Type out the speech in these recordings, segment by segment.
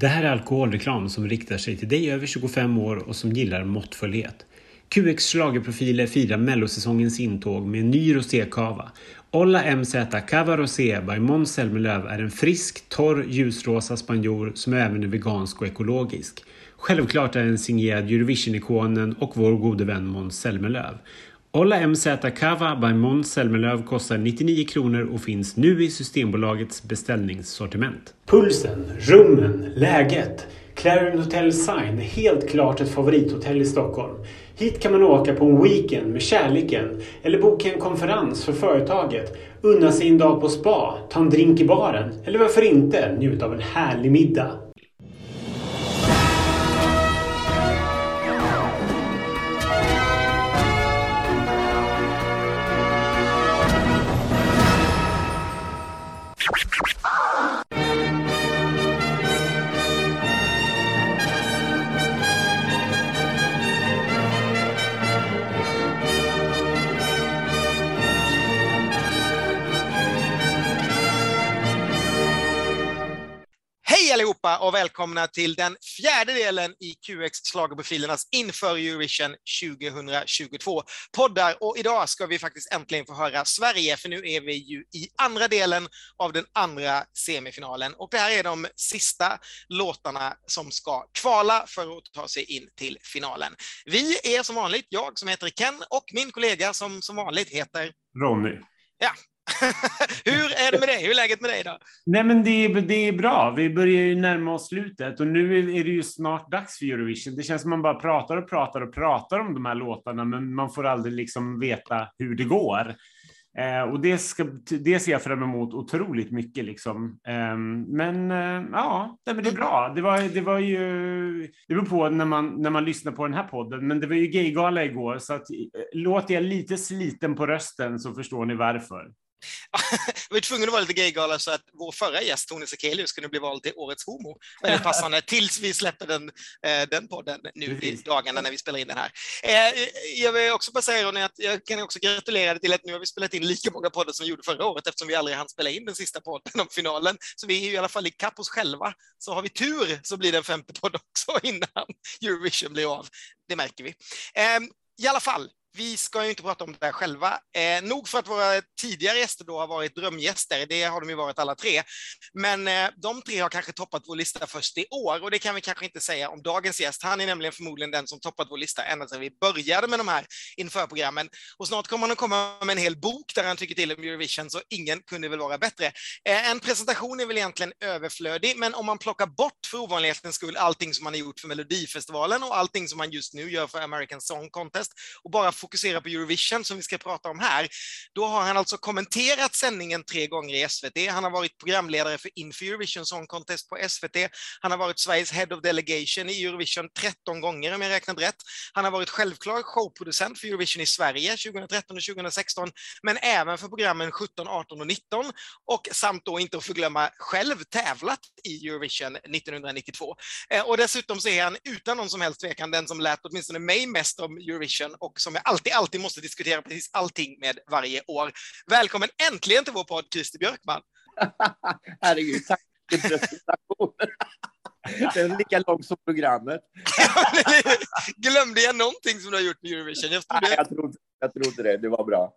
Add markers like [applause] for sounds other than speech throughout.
Det här är alkoholreklam som riktar sig till dig över 25 år och som gillar måttfullhet. QX schlagerprofiler firar mellosäsongens intåg med en ny rosékava. Olla MZ Cava Rosé by Måns Zelmerlöw är en frisk, torr, ljusrosa spanjor som även är vegansk och ekologisk. Självklart är den signerad Eurovision-ikonen och vår gode vän Måns Zelmerlöw. Olla MZ Cava by Måns Zelmerlöw kostar 99 kronor och finns nu i Systembolagets beställningssortiment. Pulsen, rummen, läget. Clarion Hotel Sign är helt klart ett favorithotell i Stockholm. Hit kan man åka på en weekend med kärleken eller boka en konferens för företaget, unna sig en dag på spa, ta en drink i baren eller varför inte njuta av en härlig middag. Och välkomna till den fjärde delen i QX Schlagerprofilernas inför Eurovision 2022 poddar. Och idag ska vi faktiskt äntligen få höra Sverige, för nu är vi ju i andra delen av den andra semifinalen. Och det här är de sista låtarna som ska kvala för att ta sig in till finalen. Vi är som vanligt jag som heter Ken och min kollega som som vanligt heter Ronny. Ja, [laughs] Hur är det med dig? Hur är läget med dig då? Nej men det är, det är bra. Vi börjar ju närma oss slutet och nu är det ju snart dags för Eurovision. Det känns som man bara pratar och pratar och pratar om de här låtarna men man får aldrig liksom veta hur det går. Eh, och det, ska, det ser jag fram emot otroligt mycket. Liksom. Eh, men eh, ja, det, men det är bra. Det var, det var ju, det beror på när man, när man lyssnar på den här podden, men det var ju gaygala igår, så att, eh, låter jag lite sliten på rösten så förstår ni varför vi var tvungna att vara lite gaygala så att vår förra gäst, Tony Sekelius, kunde bli vald till Årets Homo. Väldigt passande tills vi släpper den, eh, den podden nu i dagarna när vi spelar in den här. Eh, jag vill också bara säga Ronny, att jag kan också gratulera dig till att nu har vi spelat in lika många poddar som vi gjorde förra året eftersom vi aldrig hann spela in den sista podden om finalen. Så vi är ju i alla fall i kapp oss själva. Så har vi tur så blir det en femte podd också [laughs] innan Eurovision blir av. Det märker vi. I alla fall, vi ska ju inte prata om det här själva. Eh, nog för att våra tidigare gäster då har varit drömgäster, det har de ju varit alla tre. Men eh, de tre har kanske toppat vår lista först i år och det kan vi kanske inte säga om dagens gäst. Han är nämligen förmodligen den som toppat vår lista ända sedan vi började med de här införprogrammen. Och snart kommer han att komma med en hel bok där han tycker till om Eurovision, så ingen kunde väl vara bättre. Eh, en presentation är väl egentligen överflödig, men om man plockar bort för ovanlighetens skull allting som man har gjort för Melodifestivalen och allting som man just nu gör för American Song Contest och bara fokusera på Eurovision som vi ska prata om här, då har han alltså kommenterat sändningen tre gånger i SVT. Han har varit programledare för Inför Eurovision Song Contest på SVT. Han har varit Sveriges Head of Delegation i Eurovision 13 gånger om jag räknat rätt. Han har varit självklar showproducent för Eurovision i Sverige 2013 och 2016, men även för programmen 17, 18 och 19 och samt då inte att förglömma själv tävlat i Eurovision 1992. Eh, och dessutom så är han utan någon som helst tvekan den som lät åtminstone mig mest om Eurovision och som är alltid, alltid måste diskutera precis allting med varje år. Välkommen äntligen till vår podd, Christer Björkman. [laughs] Herregud, tack för presentationen. Den är lika lång som programmet. Glömde jag någonting som du har gjort med Eurovision? Jag, Nej, jag, tror, jag tror inte det. Det var bra.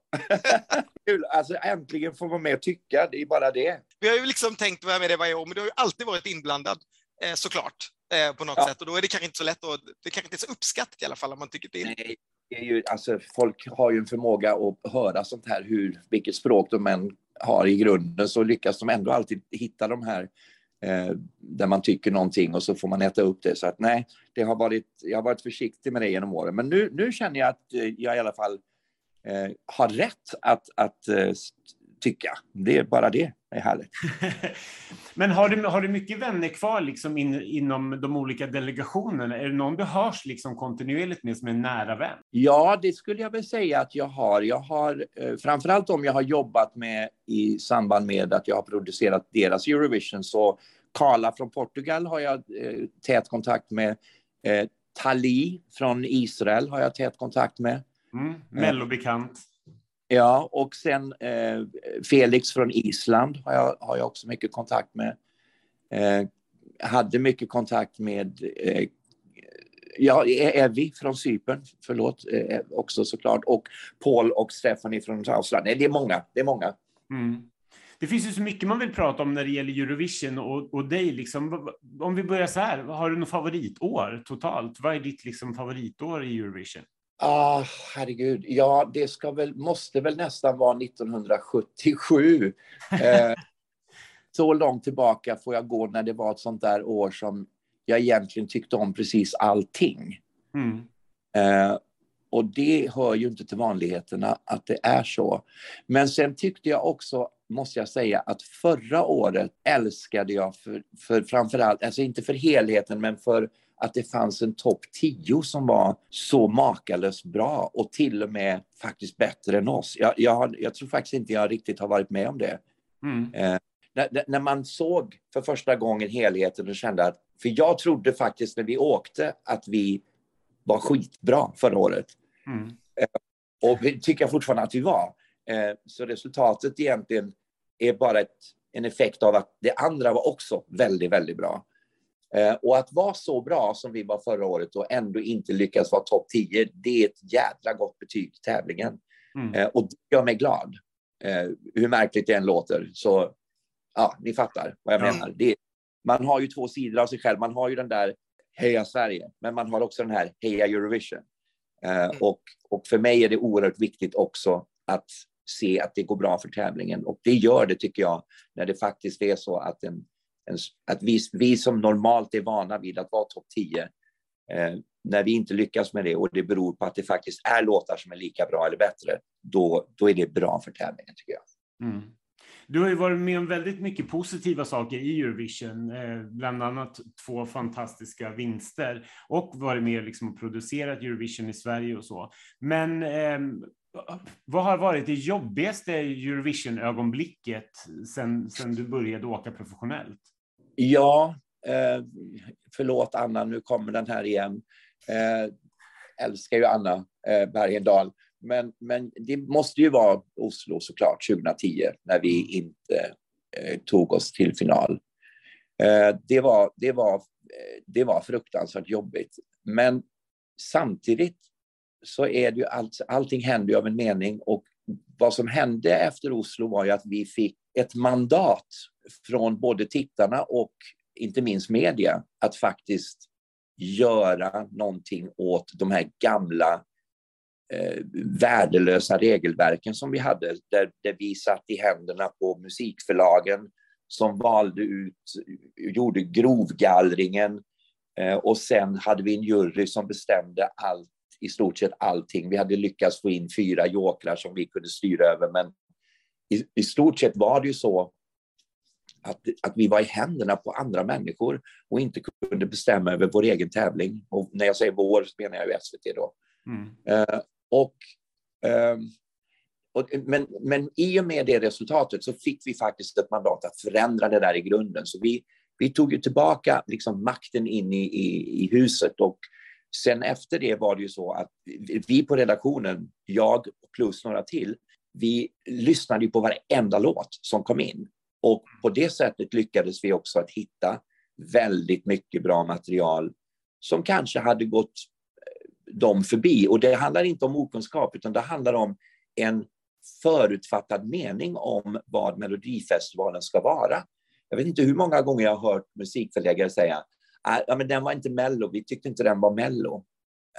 [laughs] Kul. Alltså, äntligen få vara med och tycka. Det är bara det. Vi har ju liksom tänkt vara med det varje år, men du har ju alltid varit inblandad, eh, såklart, eh, på något ja. sätt. Och då är det kanske inte så lätt och det kanske inte är så uppskattat i alla fall om man tycker till. Nej, är ju, alltså, folk har ju en förmåga att höra sånt här, hur, vilket språk de än har i grunden, så lyckas de ändå alltid hitta de här eh, där man tycker någonting och så får man äta upp det. Så att nej, det har varit, jag har varit försiktig med det genom åren. Men nu, nu känner jag att eh, jag i alla fall eh, har rätt att, att eh, tycka. Det är bara det. Det är härligt. [laughs] Men har du, har du mycket vänner kvar liksom in, inom de olika delegationerna? Är det någon du hörs liksom kontinuerligt med som är nära vän? Ja, det skulle jag väl säga att jag har. Jag har eh, framförallt om jag har jobbat med i samband med att jag har producerat deras Eurovision så Carla från Portugal har jag eh, tät kontakt med. Eh, Tali från Israel har jag tät kontakt med. Mm, Mellobekant. Ja, och sen eh, Felix från Island har jag, har jag också mycket kontakt med. Eh, hade mycket kontakt med eh, ja, e-, Evi från Cypern, förlåt, eh, också såklart, och Paul och Stephanie från Australien. Nej, det är många, det är många. Mm. Det finns ju så mycket man vill prata om när det gäller Eurovision och, och dig. Liksom. Om vi börjar så här, har du något favoritår totalt? Vad är ditt liksom, favoritår i Eurovision? Ah, herregud. Ja, det ska väl, måste väl nästan vara 1977. eh, [laughs] så långt tillbaka får jag gå när det var ett sånt där år som jag egentligen tyckte om precis allting. Mm. Eh, och det hör ju inte till vanligheterna att det är så. Men sen tyckte jag också, måste jag säga, att förra året älskade jag för, för framförallt, alltså inte för helheten, men för att det fanns en topp 10 som var så makalöst bra och till och med faktiskt bättre än oss. Jag, jag, jag tror faktiskt inte jag riktigt har varit med om det. Mm. Eh, när, när, man såg för första gången helheten och kände att, för jag trodde faktiskt när vi åkte att vi var skitbra förra året. Mm. Eh, och det tycker jag fortfarande att vi var. Eh, så resultatet egentligen är bara ett, en effekt av att det andra var också väldigt, väldigt bra. Eh, och att vara så bra som vi var förra året och ändå inte lyckas vara topp 10, det är ett jädra gott betyg till tävlingen. Mm. Och det gör mig glad. Hur märkligt det än låter, så ja, ni fattar vad jag menar. Det, man har ju två sidor av sig själv. Man har ju den där Heja Sverige, men man har också den här Heja Eurovision. Mm. och, och för mig är det oerhört viktigt också att se att det går bra för tävlingen. Och det gör det, tycker jag, när det faktiskt är så att, en, att vi, vi som normalt är vana vid att vara topp 10, eh, när vi inte lyckas med det och det beror på att det faktiskt är låtar som är lika bra eller bättre, då, då är det bra för tävlingen, tycker jag. Mm. Du har ju varit med om väldigt mycket positiva saker i Eurovision, eh, bland annat två fantastiska vinster och varit med liksom och producerat Eurovision i Sverige och så. Men eh, vad har varit det jobbigaste Eurovision-ögonblicket sen, sen du började åka professionellt? Ja, eh, förlåt Anna, nu kommer den här igen. Eh, älskar ju Anna eh, Bergendahl. Men, men det måste ju vara Oslo såklart 2010 när vi mm. inte eh, tog oss till final. Eh, det, var, det, var, eh, det var fruktansvärt jobbigt. Men samtidigt så är det ju allt, allting händer ju av en mening och vad som hände efter Oslo var ju att vi fick ett mandat från både tittarna och inte minst media att faktiskt göra någonting åt de här gamla eh, värdelösa regelverken som vi hade, där, där vi satt i händerna på musikförlagen som valde ut, gjorde grovgallringen eh, och sen hade vi en jury som bestämde allt, i stort sett allting. Vi hade lyckats få in fyra jokrar som vi kunde styra över, men i, i stort sett var det ju så att, att vi var i händerna på andra människor och inte kunde bestämma över vår egen tävling. Och när jag säger vår så menar jag ju SVT då. Mm. Uh, och, um, och, men, men i och med det resultatet så fick vi faktiskt ett mandat att förändra det där i grunden. Så vi, vi tog ju tillbaka liksom makten in i, i, i huset och sen efter det var det ju så att vi på redaktionen, jag plus några till, vi lyssnade på varenda låt som kom in. Och på det sättet lyckades vi också att hitta väldigt mycket bra material som kanske hade gått eh, dem förbi. Och det handlar inte om okunskap, utan det handlar om en förutfattad mening om vad Melodifestivalen ska vara. Jag vet inte hur många gånger jag har hört musikförläggare säga ah, ja, men den var inte Mello, vi tyckte inte den var Mello.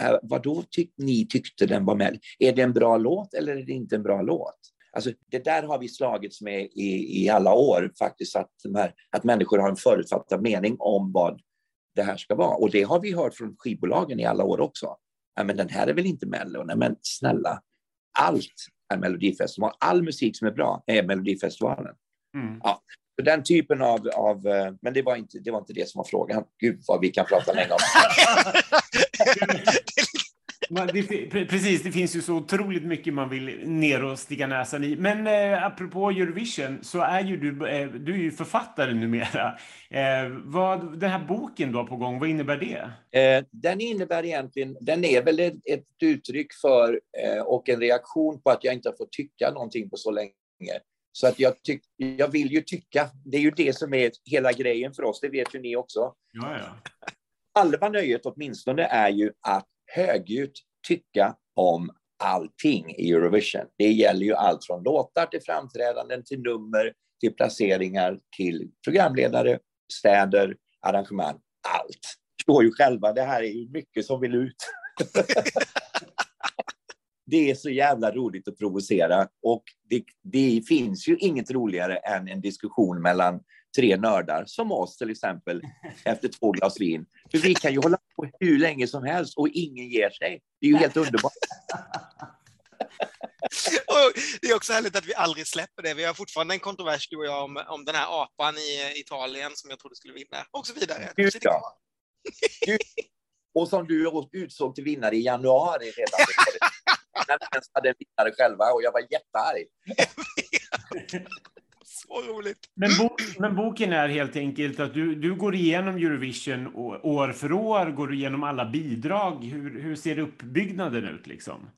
Eh, äh, vad då tyck ni tyckte den var Mello? Är det en bra låt eller är det inte en bra låt? Alltså, det där har vi slagits med i, i alla år, faktiskt, att, här, att människor har en förutfattad mening om vad det här ska vara. Och det har vi hört från skivbolagen i alla år också. Ja, men den här är väl inte Mello? Nej, men snälla, allt är Melodifestivalen. All musik som är bra är Melodifestivalen. Mm. Ja, den typen av, av, eh, men det var, inte, det var inte det som var frågan. Gud vad vi kan prata länge om. [laughs] [laughs] det, precis, det finns ju så otroligt mycket man vill ner och sticka näsan i. Men eh, apropå Eurovision så är ju du, eh, du är ju författare numera. Eh, vad, den här boken du har på gång, vad innebär det? Eh, den innebär egentligen, den är väl ett, ett uttryck för eh, och en reaktion på att jag inte har fått tycka någonting på så länge. Så att jag, tyck, jag vill ju tycka, det är ju det som är hela grejen för oss, det vet ju ni också. Ja, ja. Halva nöjet åtminstone är ju att högljutt tycka om allting i Eurovision. Det gäller ju allt från låtar till framträdanden, till nummer, till placeringar, till programledare, städer, arrangemang, allt. Förstår ju själva, det här är ju mycket som vill ut. [laughs] det är så jävla roligt att provocera och det, det, finns ju inget roligare än en diskussion mellan tre nördar som oss till exempel efter två glas vin. För vi kan ju hålla på hur länge som helst och ingen ger sig. Det är ju helt underbart. [laughs] det är också härligt att vi aldrig släpper det. Vi har fortfarande en kontrovers, du och jag, om, om den här apan i Italien som jag trodde skulle vinna och så vidare. Gud, ja. och som du utsåg till vinnare i januari redan. [laughs] När vi ens hade en vinnare själva och jag var jättearg. Så roligt. Men, bok, men, boken är helt enkelt att du, du går igenom Eurovision år för år, går du igenom alla bidrag. Hur, hur ser uppbyggnaden ut liksom?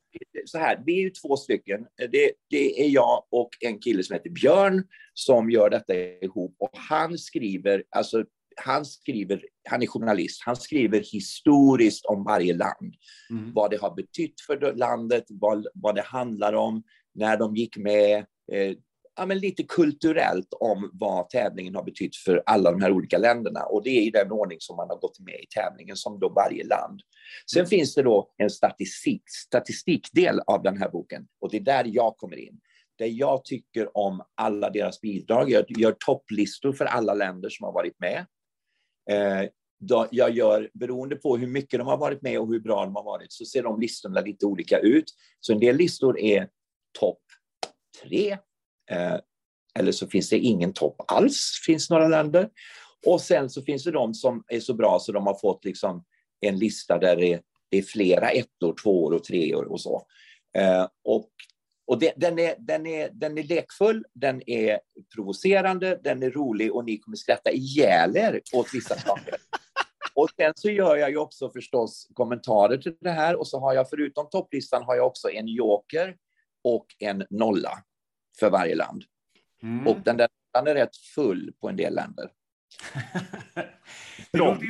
Så här, vi är ju två stycken. Det, det är jag och en kille som heter Björn som gör detta ihop och han skriver, alltså han skriver, han är journalist, han skriver historiskt om varje land. Mm. Vad det har betytt för landet, vad, vad det handlar om, när de gick med, eh, ja, men lite kulturellt om vad tävlingen har betytt för alla de här olika länderna. Och det är i den ordning som man har gått med i tävlingen, som då varje land. Sen mm. finns det då en statistik, statistikdel av den här boken och det är där jag kommer in. Där jag tycker om alla deras bidrag. Jag gör topplistor för alla länder som har varit med. Eh, jag gör, beroende på hur mycket de har varit med och hur bra de har varit, så ser de listorna lite olika ut. Så en del listor är topp tre, eller så finns det ingen topp alls, finns några länder. Och sen så finns det de som är så bra så de har fått liksom en lista där det är, det är flera ettor, tvåor och treor och så. Eh, och och det, den, är, den, är, den är lekfull, den är provocerande, den är rolig och ni kommer skratta ihjäl er åt vissa saker. [laughs] Och sen så gör jag ju också förstås kommentarer till det här och så har jag förutom topplistan har jag också en joker och en nolla för varje land. Mm. Och den där är rätt full på en del länder. [laughs] det låter,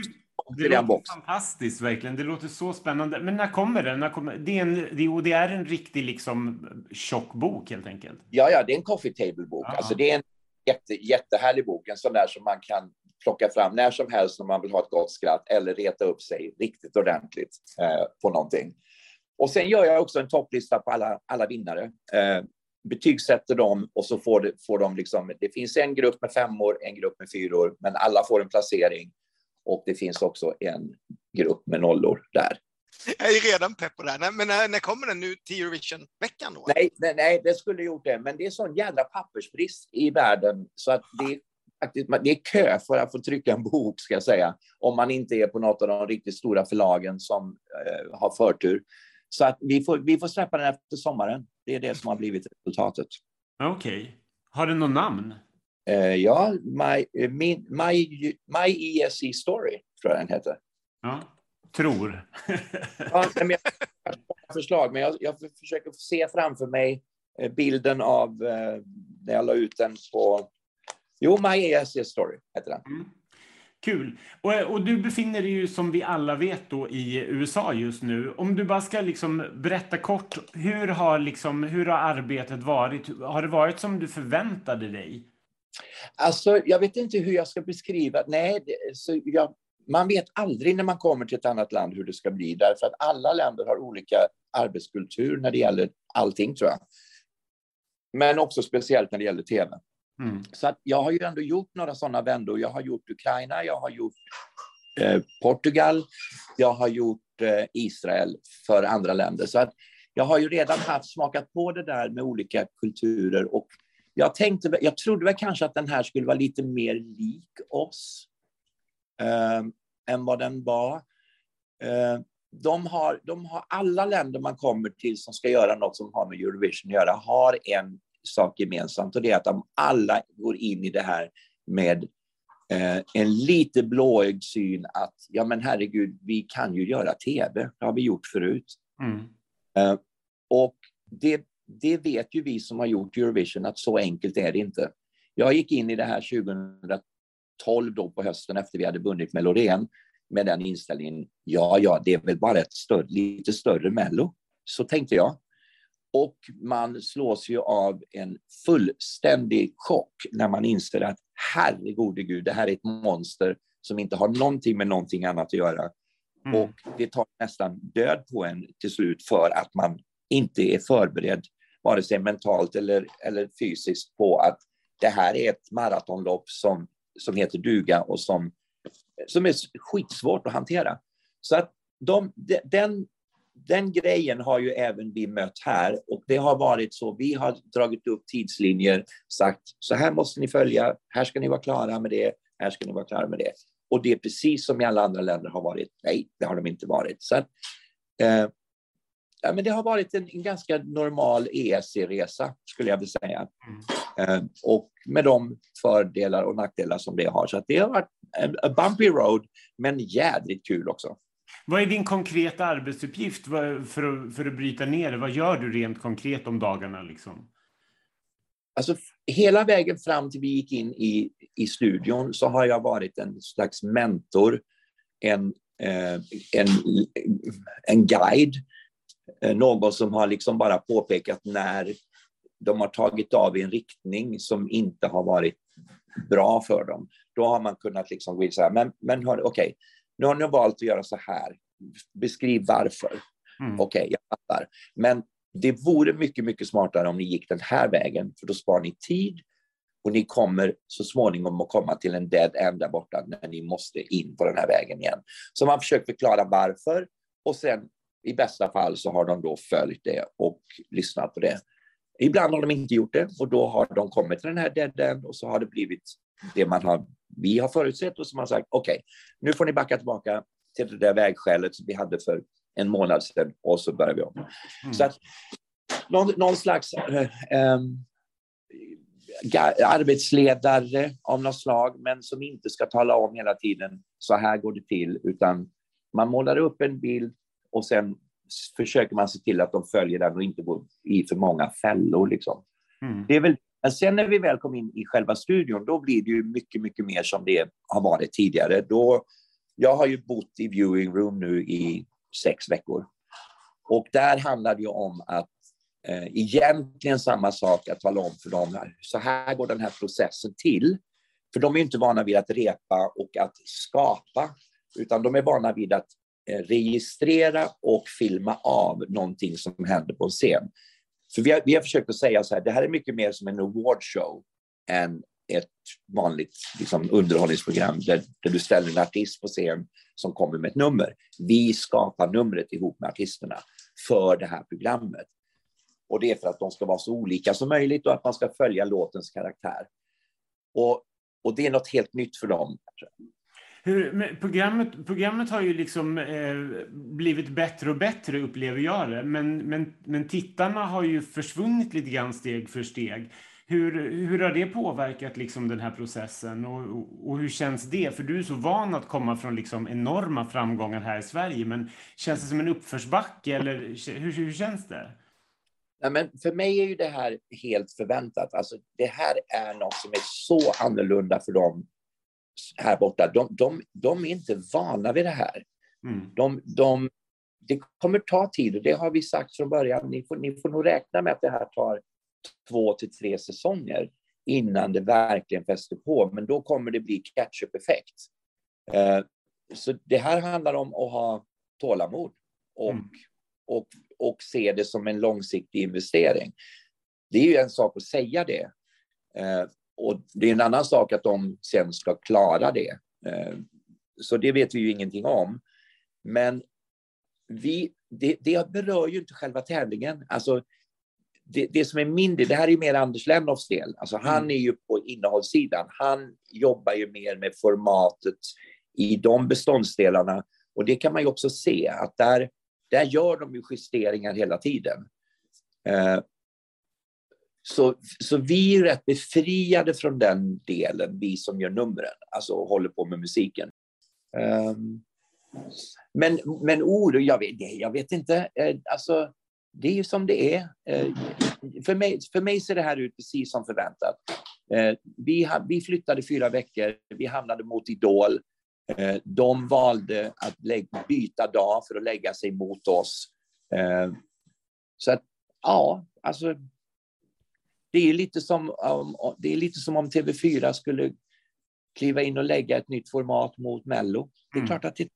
det låter fantastiskt, verkligen. Det låter så spännande. Men när kommer den? När kommer, det, är en, det, är en riktig liksom, tjock bok, helt enkelt. Ja, ja, det är en coffee table-bok. Alltså, det är en jätte, jättehärlig bok, en sån där som man kan plocka fram när som helst om man vill ha ett gott skratt eller reta upp sig riktigt ordentligt eh, på någonting. Och sen gör jag också en topplista på alla, alla vinnare. Eh, betygsätter dem och så får, det, får de liksom, det finns en grupp med femmor, en grupp med fyror, men alla får en placering och det finns också en grupp med nollor där. Jag är redan pepp på det här. Men när, när kommer den nu till Eurovision-veckan då? Nej, nej, nej, det skulle gjort det, men det är sån jävla pappersbrist i världen så att det det är kö för att få trycka en bok, ska jag säga, om man inte är på något av de riktigt stora förlagen som eh, har förtur. Så att vi får, vi får släppa den efter sommaren. Det är det som har blivit resultatet. Okej. Okay. Har den något namn? Uh, ja, My, uh, min, my, my ESC Story, tror jag den heter. Ja, tror. [laughs] ja, men jag har förslag, men jag, jag försöker se framför mig eh, bilden av när jag la ut den på... Jo, My ESC Story heter den. Mm. Kul. Och, och, du befinner dig ju som vi alla vet då i USA just nu. Om du bara ska liksom berätta kort, hur har, liksom, hur har arbetet varit? Har det varit som du förväntade dig? Alltså, jag vet inte hur jag ska beskriva. Nej, det, så jag, man vet aldrig när man kommer till ett annat land hur det ska bli, därför att alla länder har olika arbetskultur när det gäller allting, tror jag. Men också speciellt när det gäller tv. Mm. Så att jag har ju ändå gjort några sådana vändor. Jag har gjort Ukraina, jag har gjort eh, Portugal, jag har gjort eh, Israel för andra länder. Så att jag har ju redan haft smakat på det där med olika kulturer och jag tänkte, jag trodde väl kanske att den här skulle vara lite mer lik oss eh, än vad den var. Eh, de har, de har alla länder man kommer till som ska göra något som har med Eurovision att göra, har en sak gemensamt och det är att de alla går in i det här med eh, en lite blåögd syn att ja men herregud, vi kan ju göra tv, det har vi gjort förut. Mm. Eh, och det, det vet ju vi som har gjort Eurovision att så enkelt är det inte. Jag gick in i det här 2012 då på hösten efter vi hade vunnit med Loreen med den inställningen, ja, ja, det är väl bara ett större, lite större Mello. Så tänkte jag. Och man slås ju av en fullständig chock när man inser att herregode gud, det här är ett monster som inte har någonting med någonting annat att göra. Mm. Och det tar nästan död på en till slut för att man inte är förberedd, vare sig mentalt eller, eller fysiskt, på att det här är ett maratonlopp som, som heter duga och som, som är skitsvårt att hantera. Så att de, den, den grejen har ju även vi mött här och det har varit så. Vi har dragit upp tidslinjer, sagt så här måste ni följa, här ska ni vara klara med det, här ska ni vara klara med det. Och det är precis som i alla andra länder har varit. Nej, det har de inte varit. Så att, eh, ja, men det har varit en, en ganska normal ESC-resa, skulle jag vilja säga. Mm. Eh, och med de fördelar och nackdelar som det har. Så att det har varit en bumpy road, men jädrigt kul också. Vad är din konkreta arbetsuppgift för att, för att bryta ner det? Vad gör du rent konkret om dagarna? Liksom? Alltså, hela vägen fram till vi gick in i, i studion så har jag varit en slags mentor, en, eh, en, en guide, eh, någon som har liksom bara påpekat när de har tagit av i en riktning som inte har varit bra för dem. Då har man kunnat liksom gå in så här, men, men okej, okay, nu har ni valt att göra så här. Beskriv varför. Mm. Okej, okay, jag fattar. Men det vore mycket, mycket smartare om ni gick den här vägen, för då sparar ni tid och ni kommer så småningom att komma till en dead end där borta när ni måste in på den här vägen igen. Så man försöker förklara varför och sen i bästa fall så har de då följt det och lyssnat på det. Ibland har de inte gjort det och då har de kommit till den här dead end och så har det blivit det man har, vi har förutsett och som har sagt okej, okay, nu får ni backa tillbaka till det där vägskälet som vi hade för en månad sedan och så börjar vi om. Mm. Så att någon, någon slags äh, äh, arbetsledare av något slag, men som inte ska tala om hela tiden så här går det till, utan man målar upp en bild och sen försöker man se till att de följer den och inte går i för många fällor. Liksom. Mm. Det är väl, men sen när vi väl kom in i själva studion, då blir det ju mycket, mycket mer som det har varit tidigare. Då, jag har ju bott i viewing room nu i sex veckor. Och där handlar det ju om att eh, egentligen samma sak att tala om för dem, så här går den här processen till. För de är inte vana vid att repa och att skapa, utan de är vana vid att eh, registrera och filma av någonting som händer på en scen. För vi har, vi har försökt att säga så här, det här är mycket mer som en awardshow än ett vanligt liksom, underhållningsprogram där, där, du ställer en artist på scen som kommer med ett nummer. Vi skapar numret ihop med artisterna för det här programmet. Och det är för att de ska vara så olika som möjligt och att man ska följa låtens karaktär. Och, och det är något helt nytt för dem. Hur, programmet, programmet har ju liksom eh, blivit bättre och bättre, upplever jag det. Men, men, men tittarna har ju försvunnit lite grann steg för steg. Hur, hur har det påverkat liksom den här processen och, och, och, hur känns det? För du är så van att komma från liksom enorma framgångar här i Sverige, men känns det som en uppförsbacke eller hur, hur känns det? Ja, men för mig är ju det här helt förväntat. Alltså, det här är något som är så annorlunda för dem här borta. De, de, de är inte vana vid det här. Mm. De, de, det kommer ta tid och det har vi sagt från början. Ni får, ni får nog räkna med att det här tar två till tre säsonger innan det verkligen fäster på, men då kommer det bli catch-up-effekt. Eh, så det här handlar om att ha tålamod och, mm. och, och se det som en långsiktig investering. Det är ju en sak att säga det. Eh, och det är en annan sak att de sen ska klara det. Eh, så det vet vi ju ingenting om. Men vi, det, det berör ju inte själva tävlingen. Alltså, det, det, som är mindre, det här är mer Anders Lennoffs del. Alltså han mm. är ju på innehållssidan. Han jobbar ju mer med formatet i de beståndsdelarna. Och det kan man ju också se att där, där gör de ju justeringar hela tiden. Eh, så, så vi är rätt befriade från den delen, vi som gör numren, alltså håller på med musiken. Um, men, men oro, jag vet, jag vet inte, eh, alltså det är ju som det är. Eh, för, mig, för mig ser det här ut precis som förväntat. Eh, vi, vi flyttade fyra veckor, vi hamnade mot Idol. De valde att byta dag för att lägga sig mot oss. Så att, ja, alltså. Det är lite som om, det är lite som om TV4 skulle kliva in och lägga ett nytt format mot Mello. Det är mm. klart att det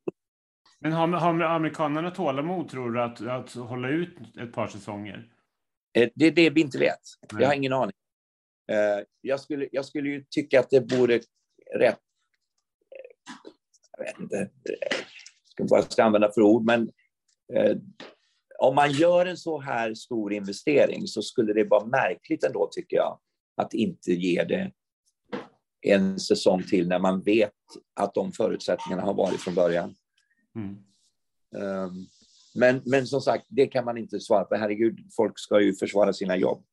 men har, har amerikanerna tålamod, tror du, att, att hålla ut ett par säsonger? Eh, det är det vi inte vet. Nej. Jag har ingen aning. Eh, jag skulle, jag skulle ju tycka att det vore rätt... Jag vet inte, vad jag ska använda för ord, men eh, om man gör en så här stor investering så skulle det vara märkligt ändå, tycker jag, att inte ge det en säsong till när man vet att de förutsättningarna har varit från början. Mm. Um, men, men som sagt, det kan man inte svara på. Herregud, folk ska ju försvara sina jobb.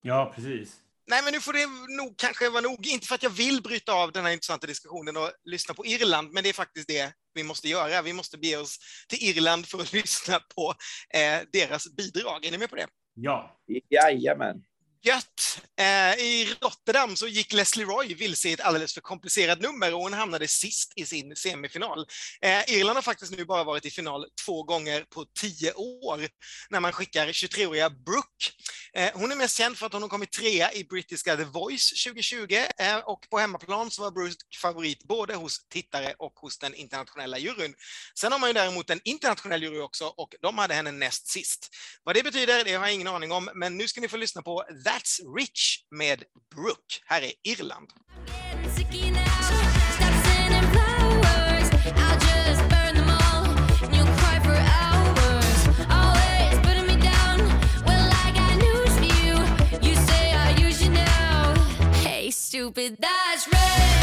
Ja, precis. Nej, men nu får det nog kanske vara nog. Inte för att jag vill bryta av den här intressanta diskussionen och lyssna på Irland, men det är faktiskt det vi måste göra. Vi måste bege oss till Irland för att [laughs] lyssna på eh, deras bidrag. Är ni med på det? Ja. Jajamän. Gött! Eh, I Rotterdam så gick Leslie Roy vilse i ett alldeles för komplicerat nummer och hon hamnade sist i sin semifinal. Eh, Irland har faktiskt nu bara varit i final två gånger på tio år när man skickar 23-åriga Brooke. Eh, hon är mest känd för att hon har kommit trea i brittiska The Voice 2020 eh, och på hemmaplan så var Brooke favorit både hos tittare och hos den internationella juryn. Sen har man ju däremot en internationell jury också och de hade henne näst sist. Vad det betyder, det har jag ingen aning om, men nu ska ni få lyssna på That's Rich med Brooke. Här är Irland. Stupid, that's rich.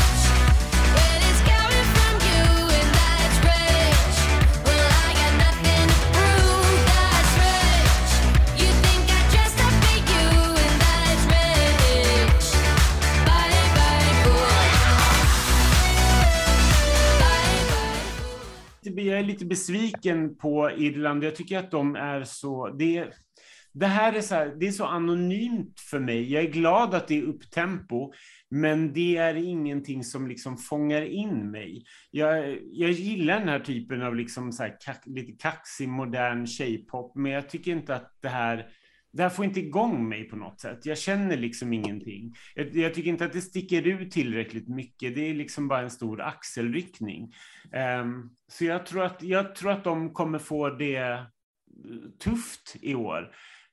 Lite. Jag är lite besviken på Irland. Jag tycker att de är så... Det det här är så, här, det är så anonymt för mig. Jag är glad att det är upptempo, men det är ingenting som liksom fångar in mig. Jag, jag gillar den här typen av liksom så här, kack, lite kaxig, modern tjejpop, men jag tycker inte att det här det här får inte igång mig på något sätt. Jag känner liksom ingenting. Jag, jag, tycker inte att det sticker ut tillräckligt mycket. Det är liksom bara en stor axelryckning. Um, så jag tror, att, jag tror att de kommer få det eh, tufft i år.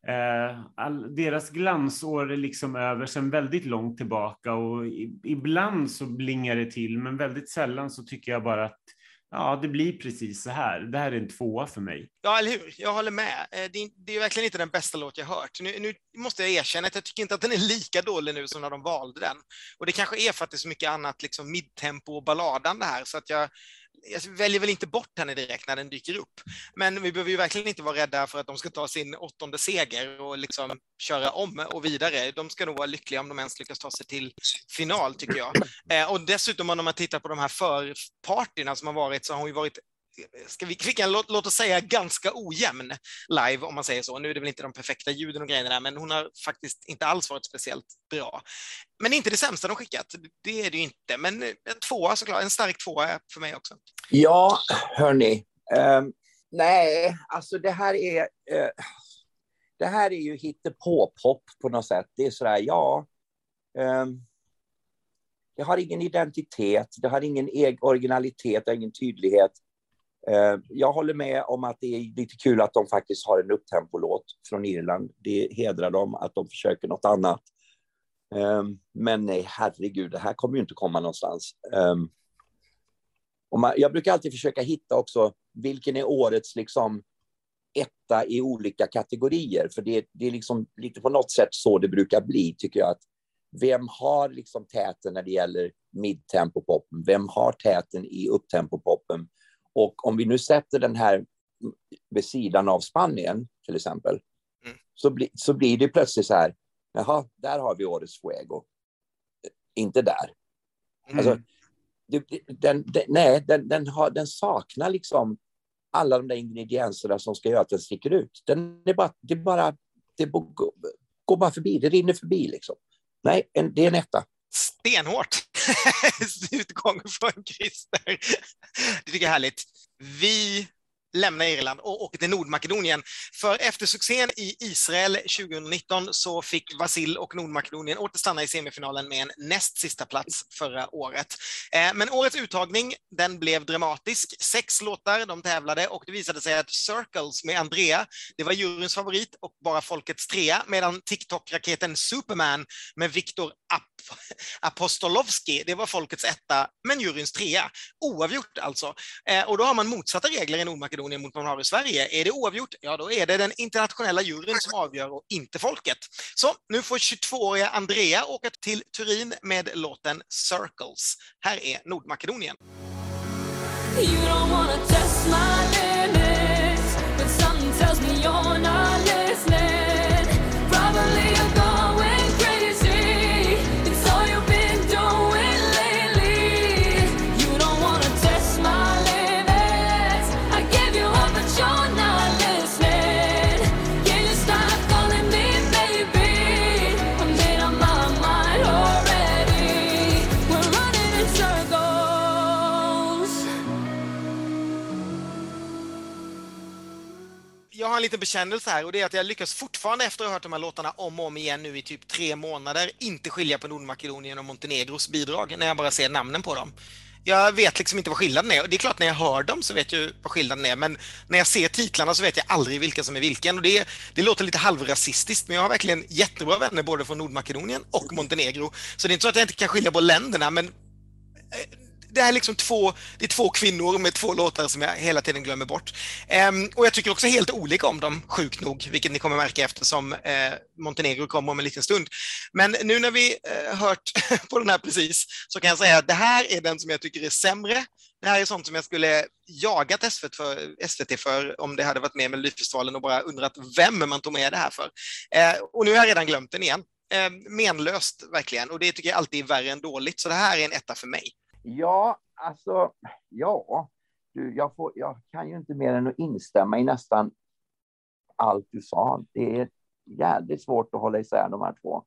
Uh, all, deras glansår är liksom över sedan väldigt långt tillbaka och i, ibland så blingar det till, men väldigt sällan så tycker jag bara att ja, det blir precis så här. Det här är en tvåa för mig. Ja, eller hur? Jag håller med. Eh, det är, det är verkligen inte den bästa låt jag hört. Nu, nu, måste jag erkänna att jag tycker inte att den är lika dålig nu som när de valde den. Och det kanske är för att det är så mycket annat liksom midtempo och balladande här, så att jag jag väljer väl inte bort henne direkt när den dyker upp. Men vi behöver ju verkligen inte vara rädda för att de ska ta sin åttonde seger och liksom köra om och vidare. De ska nog vara lyckliga om de ens lyckas ta sig till final, tycker jag. Eh, och dessutom om man tittar på de här förpartierna som har varit så har hon ju varit ska vi kvicka, låt, låt oss säga ganska ojämn live om man säger så. Nu är det väl inte de perfekta ljuden och grejerna där, men hon har faktiskt inte alls varit speciellt bra. Men inte det sämsta de skickat, det är det ju inte. Men en tvåa såklart, en stark tvåa för mig också. Ja, hörni. Um, nej, alltså det här är... Uh, det här är ju hittepå-pop på något sätt. Det är sådär, ja... Um, det har ingen identitet, det har ingen e-, originalitet, det har ingen tydlighet. Eh, jag håller med om att det är lite kul att de faktiskt har en upptempolåt från Irland. Det hedrar dem att de försöker något annat. Eh, men nej, herregud, det här kommer ju inte komma någonstans. Eh, och man, jag brukar alltid försöka hitta också vilken är årets liksom etta i olika kategorier, för det, det är liksom lite på något sätt så det brukar bli, tycker jag. att Vem har liksom täten när det gäller midtempopoppen? Vem har täten i upptempopoppen? Och om vi nu sätter den här vid sidan av Spanien, till exempel, mm. så, bli, så blir det plötsligt så här, jaha, där har vi årets Fuego. Inte där. Mm. Alltså, det, den, den, nej, den, den, har, den saknar liksom alla de där ingredienserna som ska göra att den sticker ut. Den är bara, det är bara, det går bara förbi, det rinner förbi liksom. Nej, en, det är en etta. Stenhårt [laughs] utgång från Christer. Det tycker jag är härligt. Vi lämna Irland och åker till Nordmakedonien. För efter succén i Israel 2019 så fick Vasil och Nordmakedonien återstanna i semifinalen med en näst sista plats förra året. Eh, men årets uttagning, den blev dramatisk. Sex låtar de tävlade och det visade sig att Circles med Andrea, det var juryns favorit och bara folkets trea, medan TikTok-raketen Superman med Viktor Ap Apostolovski, det var folkets etta, men juryns trea. Oavgjort alltså. Eh, och då har man motsatta regler i Nordmakedonien mot man har i Sverige. Är det oavgjort, ja då är det den internationella juryn som avgör och inte folket. Så nu får 22-åriga Andrea åka till Turin med låten Circles. Här är Nordmakedonien. You don't wanna test my en liten bekännelse här och det är att jag lyckas fortfarande efter att ha hört de här låtarna om och om igen nu i typ tre månader inte skilja på Nordmakedonien och Montenegros bidrag när jag bara ser namnen på dem. Jag vet liksom inte vad skillnaden är. Det är klart när jag hör dem så vet jag vad skillnaden är, men när jag ser titlarna så vet jag aldrig vilka som är vilken. Och det, det låter lite halvrasistiskt, men jag har verkligen jättebra vänner både från Nordmakedonien och Montenegro. Så det är inte så att jag inte kan skilja på länderna, men eh, det är liksom två, det är två kvinnor med två låtar som jag hela tiden glömmer bort. Um, och jag tycker också helt olika om dem, sjukt nog, vilket ni kommer märka eftersom uh, Montenegro kommer om en liten stund. Men nu när vi uh, hört [laughs] på den här precis så kan jag säga att det här är den som jag tycker är sämre. Det här är sånt som jag skulle jagat SVT för, SVT för om det hade varit med i Melodifestivalen och bara undrat vem man tog med det här för. Uh, och nu har jag redan glömt den igen. Ehm, menlöst verkligen och det tycker jag alltid är värre än dåligt. Så det här är en etta för mig. Ja, alltså, ja. Du, jag, får, jag kan ju inte mer än att instämma i nästan allt du sa. Det är jävligt svårt att hålla isär de här två.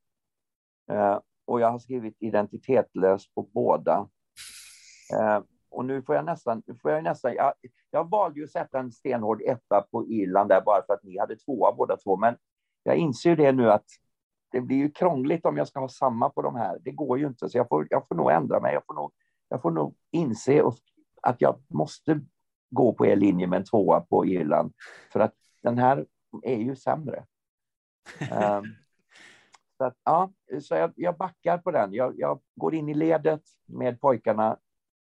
Uh, och jag har skrivit identitetlös på båda. Uh, och nu får jag nästan, får jag nästan, jag, jag valde ju att sätta en stenhård etta på Irland där bara för att ni hade tvåa båda två, men jag inser ju det nu att det blir ju krångligt om jag ska ha samma på de här. Det går ju inte, så jag får, jag får nog ändra mig. Jag får nog jag får nog inse att jag måste gå på er linje med en tvåa på Irland, för att den här är ju sämre. um, [laughs] så att, ja, så jag, jag backar på den. Jag, jag, går in i ledet med pojkarna,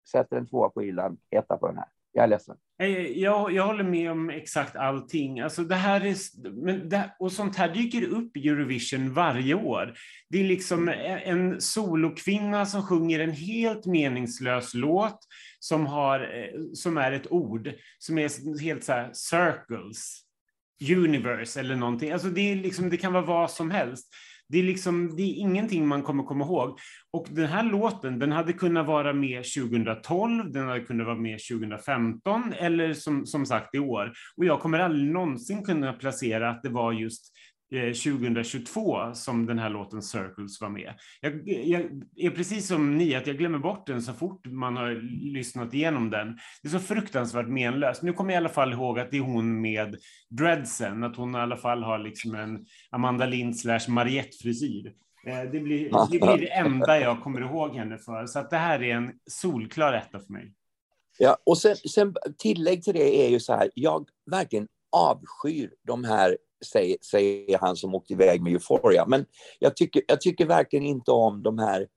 sätter en tvåa på Irland, etta på den här. Jag är ledsen. Eh, jag, jag håller med om exakt allting. Alltså det här är, men det, och sånt här dyker upp i Eurovision varje år. Det är liksom en solokvinna som sjunger en helt meningslös låt som, har, eh, som är ett ord som är helt så här circles, universe eller någonting. Alltså det, är liksom, det kan vara vad som helst. Det är, liksom, det är ingenting man kommer komma ihåg. Och den här låten, den hade kunnat vara med 2012, den hade kunnat vara med 2015 eller som, som sagt i år. Och jag kommer aldrig någonsin kunna placera att det var just 2022 eh, som den här låten Circles var med. Jag, jag, är precis som ni, att jag glömmer bort den så fort man har lyssnat igenom den. Det är så fruktansvärt menlöst. Nu kommer jag i alla fall ihåg att det är hon med dreadsen, att hon i alla fall har liksom en Amanda Lind slash Mariette-frisyr. Eh, det blir, det blir det enda jag kommer ihåg henne för, så att det här är en solklar etta för mig. Ja, och sen, sen tillägg till det är ju så här, jag verkligen avskyr de här säger, säger han som åkte iväg med Euphoria. Men jag tycker, jag tycker verkligen inte om de här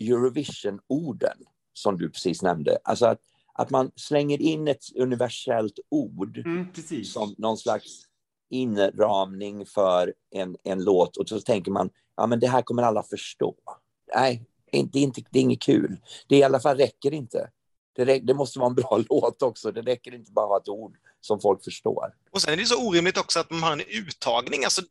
Eurovision-orden som du precis nämnde. Alltså att, att man slänger in ett universellt ord mm, som någon slags inramning för en, en låt och så tänker man ja men det här kommer alla förstå. Nej, det är, inte, det är inget kul. Det i alla fall räcker inte. Det, det, måste vara en bra [laughs] låt också. Det räcker inte bara att ha ett ord som folk förstår. Och sen är det så orimligt också att man har en uttagning. Alltså,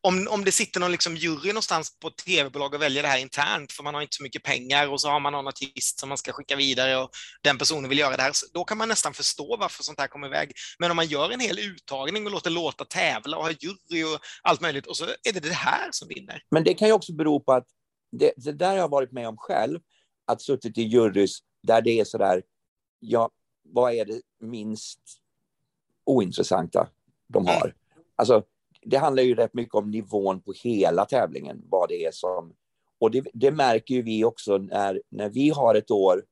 om, om det sitter någon liksom jury någonstans på tv-bolag och väljer det här internt, för man har inte så mycket pengar och så har man någon artist som man ska skicka vidare och den personen vill göra det här, då kan man nästan förstå varför sånt här kommer iväg. Men om man gör en hel uttagning och låter låta tävla och har jury och allt möjligt och så är det det här som vinner. Men det kan ju också bero på att det, det där har jag varit med om själv, att suttit i jurys där det är så där, ja, vad är det minst ointressanta de har? Alltså, det handlar ju rätt mycket om nivån på hela tävlingen, vad det är som... Och det, det märker ju vi också när, när vi har ett år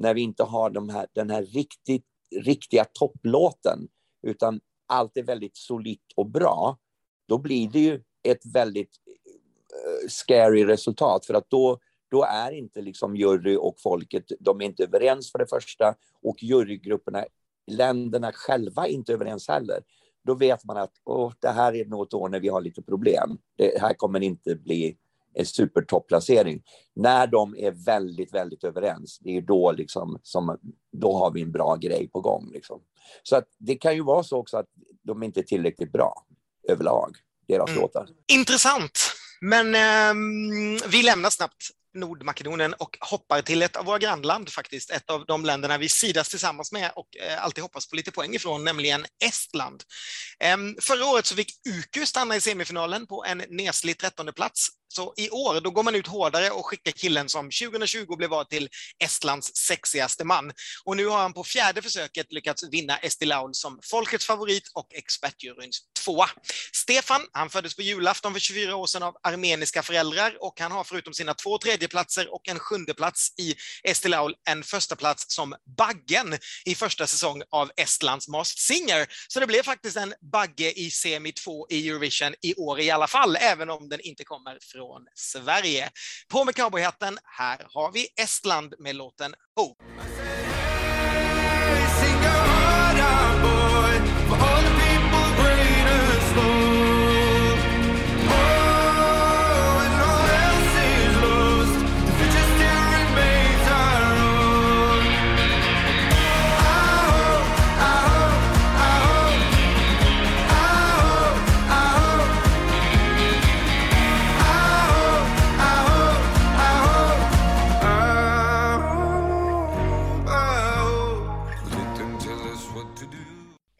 när vi inte har de här, den här riktigt, riktiga topplåten, utan allt är väldigt solitt och bra, då blir det ju ett väldigt uh, scary resultat, för att då, då är inte liksom jury och folket, de är inte överens för det första, och jurygrupperna, länderna själva inte överens heller då vet man att oh, det här är något år när vi har lite problem. Det här kommer inte bli en supertopplacering. När de är väldigt, väldigt överens, det är då, liksom, som, då har vi en bra grej på gång. Liksom. Så att det kan ju vara så också att de inte är tillräckligt bra överlag, deras mm. låtar. Intressant. Men eh, vi lämnar snabbt Nordmakedonien och hoppar till ett av våra grannland faktiskt, ett av de länderna vi sidas tillsammans med och eh, alltid hoppas på lite poäng ifrån, nämligen Estland. Ehm, förra året så fick UQ stanna i semifinalen på en neslig trettonde plats så i år, då går man ut hårdare och skickar killen som 2020 blev vald till Estlands sexigaste man. Och nu har han på fjärde försöket lyckats vinna Esti Laul som folkets favorit och expertjuryns tvåa. Stefan, han föddes på julafton för 24 år sedan av armeniska föräldrar och han har förutom sina två tredjeplatser och en sjunde plats i Esti Laul en första plats som Baggen i första säsong av Estlands Masked Singer. Så det blev faktiskt en Bagge i semi 2 i Eurovision i år i alla fall, även om den inte kommer från från Sverige. På med cowboyhatten, här har vi Estland med låten Hope.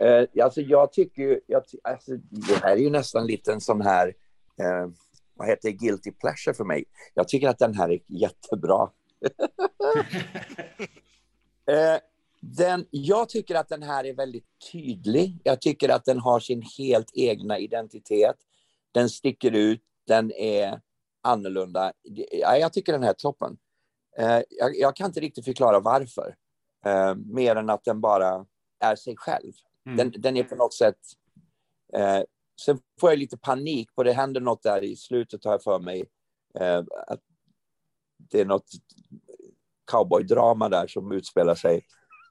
Eh, alltså jag tycker ju, jag, alltså det här är ju nästan lite en sån här, eh, vad heter det, guilty pleasure för mig. Jag tycker att den här är jättebra. [laughs] eh, den, jag tycker att den här är väldigt tydlig. Jag tycker att den har sin helt egna identitet. Den sticker ut, den är annorlunda. Ja, jag tycker den här är toppen. Eh, jag, jag, kan inte riktigt förklara varför. Eh, mer än att den bara är sig själv. Mm. Den, den, är på något sätt... Eh, sen får jag lite panik, på det händer något där i slutet har jag för mig. Eh, att det är något cowboydrama där som utspelar sig.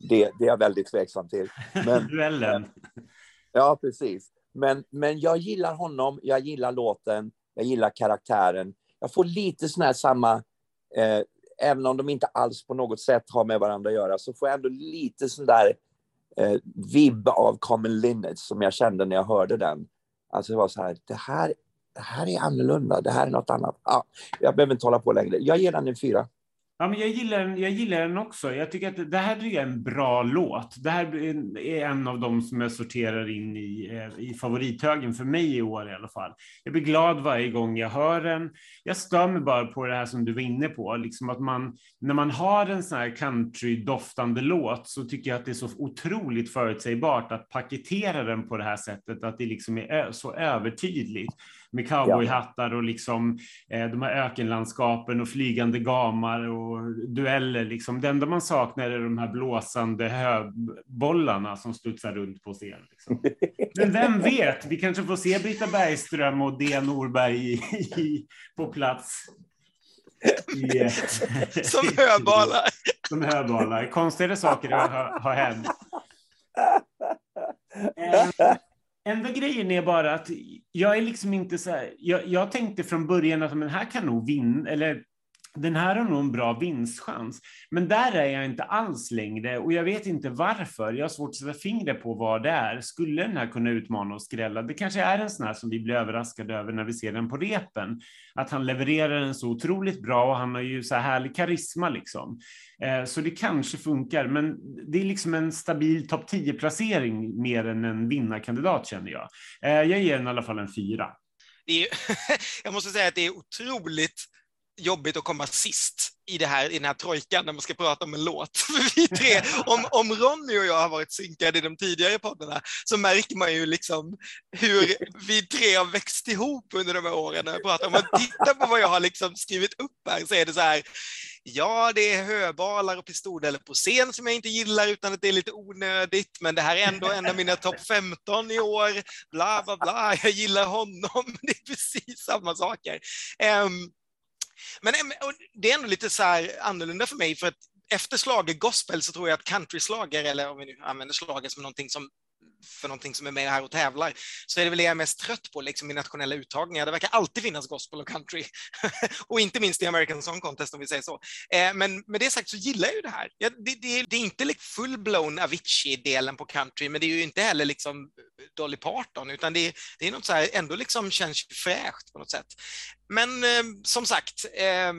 Det, det är jag väldigt tveksam till. Men, [laughs] Duellen. ja, precis. Men, men jag gillar honom, jag gillar låten, jag gillar karaktären. Jag får lite sån här samma, eh, även om de inte alls på något sätt har med varandra att göra, så får jag ändå lite sån där eh, vibb av Common Linnets som jag kände när jag hörde den. Alltså det var så här, det här, det här är annorlunda, det här är något annat. Ah, jag behöver inte hålla på längre. Jag ger den en fyra. Ja, men jag, gillar, jag gillar den också. Jag tycker att det här är en bra låt. Det här är en av dem som jag sorterar in i, eh, i favorithögen för mig i år i alla fall. Jag blir glad varje gång jag hör den. Jag stör mig bara på det här som du var inne på, liksom att man, när man har en sån här country-doftande låt så tycker jag att det är så otroligt förutsägbart att paketera den på det här sättet, att det liksom är så övertydligt med cowboyhattar och liksom eh, de här ökenlandskapen och flygande gamar och dueller. Liksom. Det enda man saknar är de här blåsande höbollarna som studsar runt på scen. Liksom. Men vem vet, vi kanske får se Britta Bergström och D. Norberg i, i, på plats. I, eh, som höbalar. Som höbalar. Konstigare saker har, har hänt. Eh, Enda grejen är bara att jag är liksom inte så här, jag, jag tänkte från början att men här kan nog vinna, eller den här har nog en bra vinstchans. Men där är jag inte alls längre och jag vet inte varför. Jag har svårt att sätta fingret på vad det är. Skulle den här kunna utmana och skrälla? Det kanske är en sån här som vi blir överraskade över när vi ser den på repen. Att han levererar den så otroligt bra och han har ju så här härlig karisma liksom. Eh, så det kanske funkar, men det är liksom en stabil topp 10-placering mer än en vinnarkandidat känner jag. Eh, jag ger den i alla fall en fyra. Är, [laughs] jag måste säga att det är otroligt jobbigt att komma sist i, det här, i den här trojkan när man ska prata om en låt. [laughs] För vi tre, om, om Ronny och jag har varit synkade i de tidigare poddarna så märker man ju liksom hur vi tre har växt ihop under de här åren. När jag pratar. Om man tittar på vad jag har liksom skrivit upp här så är det så här, ja, det är höbalar och pistoldelar på scen som jag inte gillar utan att det är lite onödigt, men det här är ändå en av mina topp 15 i år, bla bla bla, jag gillar honom, [laughs] det är precis samma saker. Um, men eh, det är ändå lite så här annorlunda för mig, för att efter slager gospel så tror jag att countryslager, eller om vi nu använder slager som någonting som för någonting som är med här och tävlar, så är det väl det jag är mest trött på liksom, i nationella uttagningar. Det verkar alltid finnas gospel och country, [laughs] och inte minst i American Song Contest om vi säger så. Eh, men med det sagt så gillar jag ju det här. Ja, det, det, det, är inte liksom full-blown Avicii-delen på country, men det är ju inte heller liksom Dolly Parton, utan det, det är något så här, ändå liksom känns fräscht på något sätt. Men eh, som sagt, eh,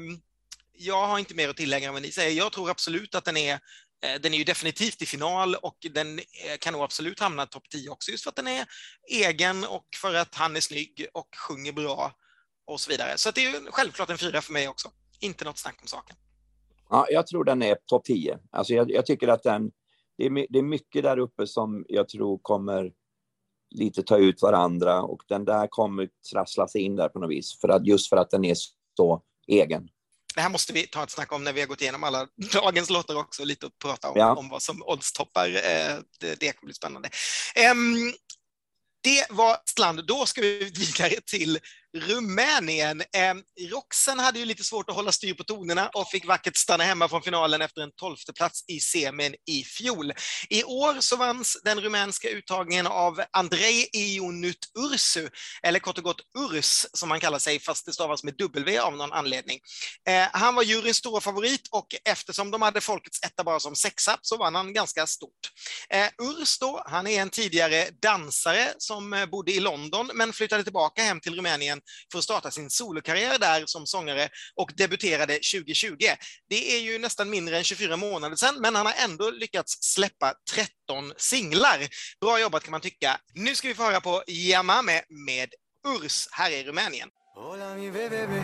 jag har inte mer att tillägga än vad ni säger. Jag tror absolut att den är Eh, den är ju definitivt i final och den eh, kan nog absolut hamna topp 10 också, just för att den är egen och för att han är snygg och sjunger bra och så vidare. Så det är ju självklart en fyra för mig också. Inte något snack om saken. Ja, jag tror den är topp 10. Alltså jag, jag, tycker att den, det är, det är mycket där uppe som jag tror kommer lite ta ut varandra och den där kommer trasslas in där på något vis, för att, just för att den är så egen det här måste vi ta ett snack om när vi har gått igenom alla [laughs] dagens låtar också, lite och prata om, ja. om vad som oddstoppar. Eh, det, det kommer bli spännande. Um, det var Stland. Då ska vi vidare till Rumänien. Eh, Roxen hade ju lite svårt att hålla styr på tonerna och fick vackert stanna hemma från finalen efter en tolfte plats i semin i fjol. I år så vanns den rumänska uttagningen av Andrei Ionut Ursu, eller kort och gott Urs som han kallar sig, fast det stavas med W av någon anledning. Eh, han var juryns stora favorit och eftersom de hade folkets etta bara som sexa så vann han ganska stort. Eh, Urs då, han är en tidigare dansare som bodde i London men flyttade tillbaka hem till Rumänien för att starta sin solokarriär där som sångare och debuterade 2020. Det är ju nästan mindre än 24 månader sedan, men han har ändå lyckats släppa 13 singlar. Bra jobbat kan man tycka. Nu ska vi få höra på Yamame med Urs här i Rumänien. Hola mi bebé,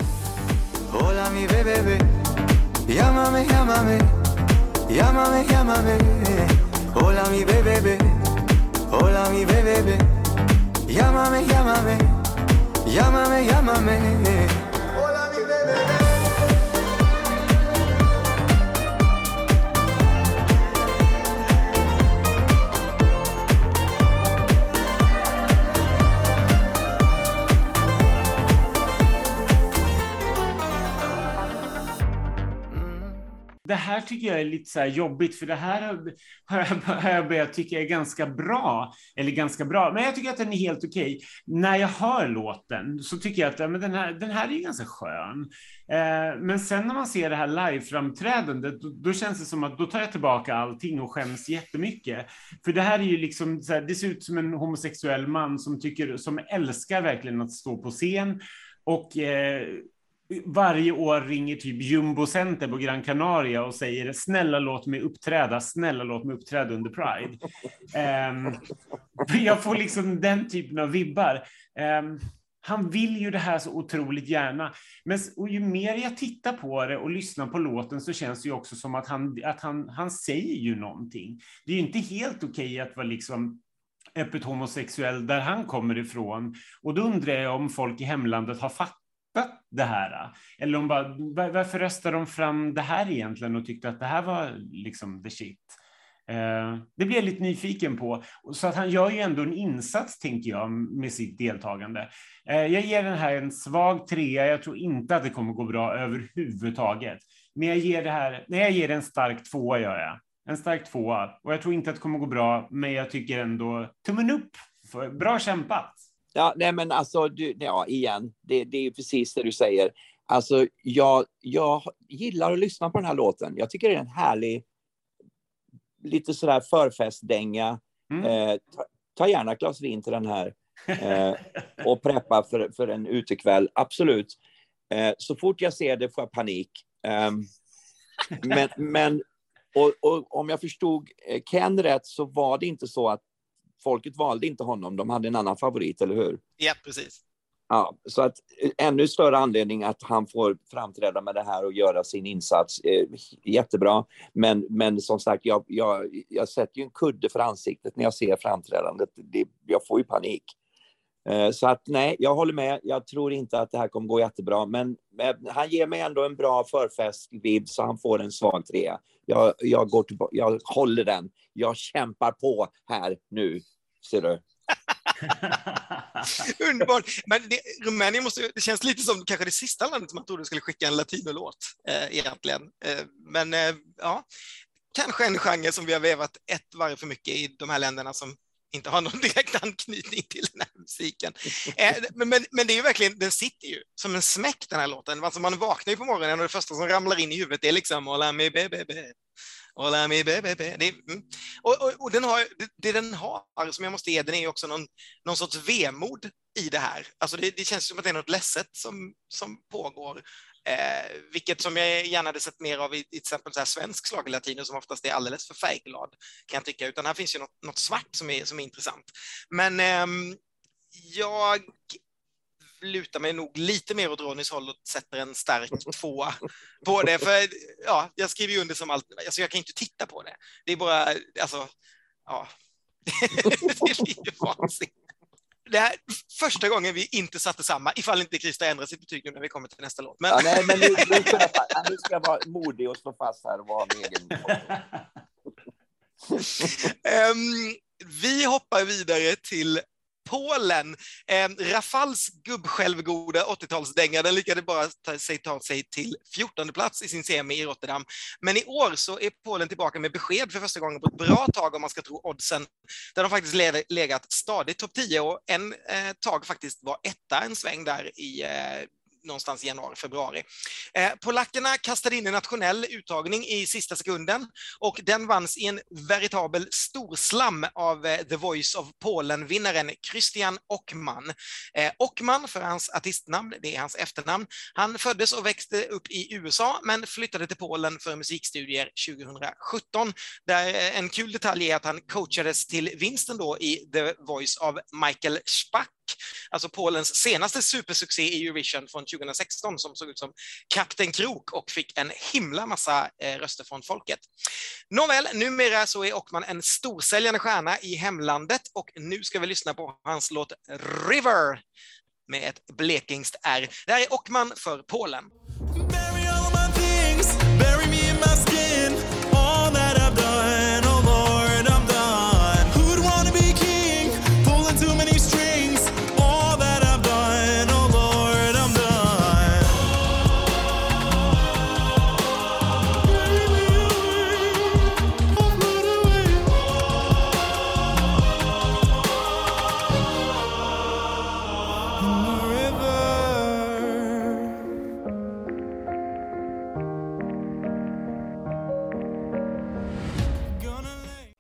hola mi bebé, llámame, llámame, llámame, llámame, hola mi bebé, hola mi bebé, llámame, llámame Llámame, llámame. Det här tycker jag är lite så jobbigt, för det här har jag börjat tycka är ganska bra. Eller ganska bra, men jag tycker att den är helt okej. Okay. När jag hör låten så tycker jag att men den, här, den här är ganska skön. Eh, men sen när man ser det här live-framträdandet, då, då, känns det som att då tar jag tillbaka allting och skäms jättemycket. För det här är ju liksom, så här, det ser ut som en homosexuell man som, tycker, som älskar verkligen att stå på scen. Och eh, varje år ringer typ Jumbo Center på Gran Canaria och säger snälla låt mig uppträda, snälla låt mig uppträda under Pride. [laughs] Um, jag får liksom den typen av vibbar. Um, han vill ju det här så otroligt gärna. Men och ju mer jag tittar på det och lyssnar på låten så känns det ju också som att han, att han, han säger ju någonting. Det är ju inte helt okej att vara liksom öppet homosexuell där han kommer ifrån. Och då undrar jag om folk i hemlandet har fattat det här? Eller hon bara, varför röstade de fram det här egentligen och tyckte att det här var liksom the shit? Eh, det blir jag lite nyfiken på. Så att han gör ju ändå en insats, tänker jag, med sitt deltagande. Eh, jag ger den här en svag trea. Jag tror inte att det kommer gå bra överhuvudtaget. Men jag ger det här, nej, jag ger en stark tvåa, gör jag. En stark tvåa. Och jag tror inte att det kommer gå bra, men jag tycker ändå tummen upp. Bra kämpat! Ja, nej men alltså, du, ja, igen, det, det är precis det du säger. Alltså, jag, jag gillar att lyssna på den här låten. Jag tycker det är en härlig, lite sådär förfestdänga. Mm. Eh, ta, ta, gärna ett glas vin till den här eh, [laughs] och preppa för, för en utekväll, absolut. Eh, så fort jag ser det får jag panik. Ehm, men, men och, och, om jag förstod eh, Ken rätt så var det inte så att folket valde inte honom, de hade en annan favorit, eller hur? Ja, precis. Ja, så att eh, ännu större anledning att han får framträda med det här och göra sin insats. Eh, jättebra. Men, men som sagt, jag, jag, jag sätter ju en kudde för ansiktet när jag ser framträdandet. Det, jag får ju panik. Eh, så att nej, jag håller med. Jag tror inte att det här kommer gå jättebra, men, men han ger mig ändå en bra förfest-vibb så han får en svag trea. Jag, jag, går tillbaka, jag håller den. Jag kämpar på här nu, ser du. [laughs] Underbart. Men det, Rumänien måste, det känns lite som kanske det sista landet som man trodde skulle skicka en latinolåt eh, egentligen. Eh, men eh, ja, kanske en genre som vi har vevat ett varv för mycket i de här länderna som inte har någon [laughs] direkt anknytning till den här musiken. Eh, men, men, men, det är ju verkligen, den sitter ju som en smäck den här låten. Alltså man vaknar ju på morgonen och det första som ramlar in i huvudet är liksom Hola mi bebe, Hola mi bebe. Det, mm. och, och, och, den har, det, det, den har, som jag måste ge den, är också någon, någon sorts vemod i det här. Alltså det, det känns som att det är något ledset som, som pågår. Eh, vilket som jag gärna hade sett mer av i, i till exempel så här svensk schlagerlatino som oftast är alldeles för färgglad, kan jag tycka, utan här finns ju något, något svart som är, som är intressant. Men eh, jag lutar mig nog lite mer åt Ronnys håll och sätter en stark [laughs] tvåa på det. För ja, jag skriver ju under som allt, alltså jag kan inte titta på det. Det är bara, alltså, ja. [laughs] det blir ju vansinnigt det här första gången vi inte satte samma, ifall inte Krista ändrar sitt betyg nu när vi kommer till nästa låt. Men... Ja, nej, men nu, nu, ska jag, nu ska jag vara modig och slå fast här och vara egen. um, vi hoppar vidare till Polen. Eh, Rafals gubbsjälvgoda 80-talsdänga, den lyckades bara ta sig, ta sig till 14 plats i sin semi i Rotterdam. Men i år så är Polen tillbaka med besked för första gången på ett bra tag om man ska tro oddsen, där de faktiskt legat stadigt topp 10 och en eh, tag faktiskt var etta en sväng där i eh, någonstans i januari, februari. Eh, polackerna kastade in en nationell uttagning i sista sekunden och den vanns i en veritabel storslam av eh, The Voice of Polen-vinnaren Christian Ockman. Eh, Ockman, för hans artistnamn, det är hans efternamn. Han föddes och växte upp i USA men flyttade till Polen för musikstudier 2017. Där eh, en kul detalj är att han coachades till vinsten då i The Voice of Michael Spack alltså Polens senaste supersuccé i Eurovision från 2016 som såg ut som Kapten Krok och fick en himla massa eh, röster från folket. Nåväl, numera så är Ockman en storsäljande stjärna i hemlandet och nu ska vi lyssna på hans låt River med ett blekingskt R. Det här är Ockman för Polen.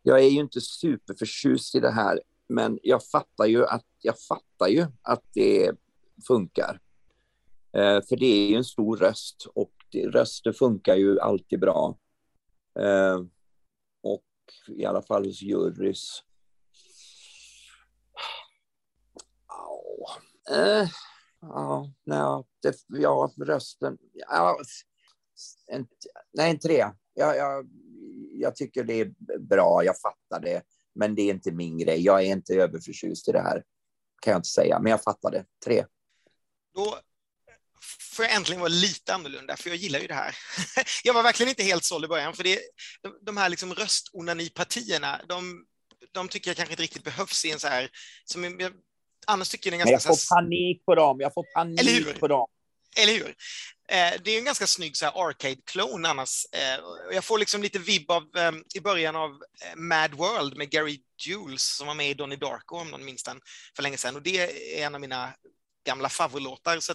Jag är ju inte superförtjust i det här, men jag fattar ju att, jag fattar ju att det funkar. Eh, för det är ju en stor röst och det, röster funkar ju alltid bra. Eh, och i alla fall hos jurys. Eh, ja, nej, det, ja, rösten. Ja, en, nej, en trea. Ja, jag, jag tycker det är bra, jag fattar det, men det är inte min grej. Jag är inte överförtjust i det här, kan jag inte säga, men jag fattar det. Tre. Då får jag äntligen vara lite annorlunda, för jag gillar ju det här. [laughs] jag var verkligen inte helt såld i början, för det, de här liksom röstonani-partierna, de, de tycker jag kanske inte riktigt behövs i en så här... Som jag, annars tycker jag, ganska, jag får panik på dem, jag får panik på dem. Eller hur? Eh, det är en ganska snygg arcade-klon annars. Eh, jag får liksom lite vibb av, eh, i början av eh, Mad World med Gary Jules som var med i Donnie Darko om någon minns den för länge sedan och det är en av mina gamla favoritlåtar. Så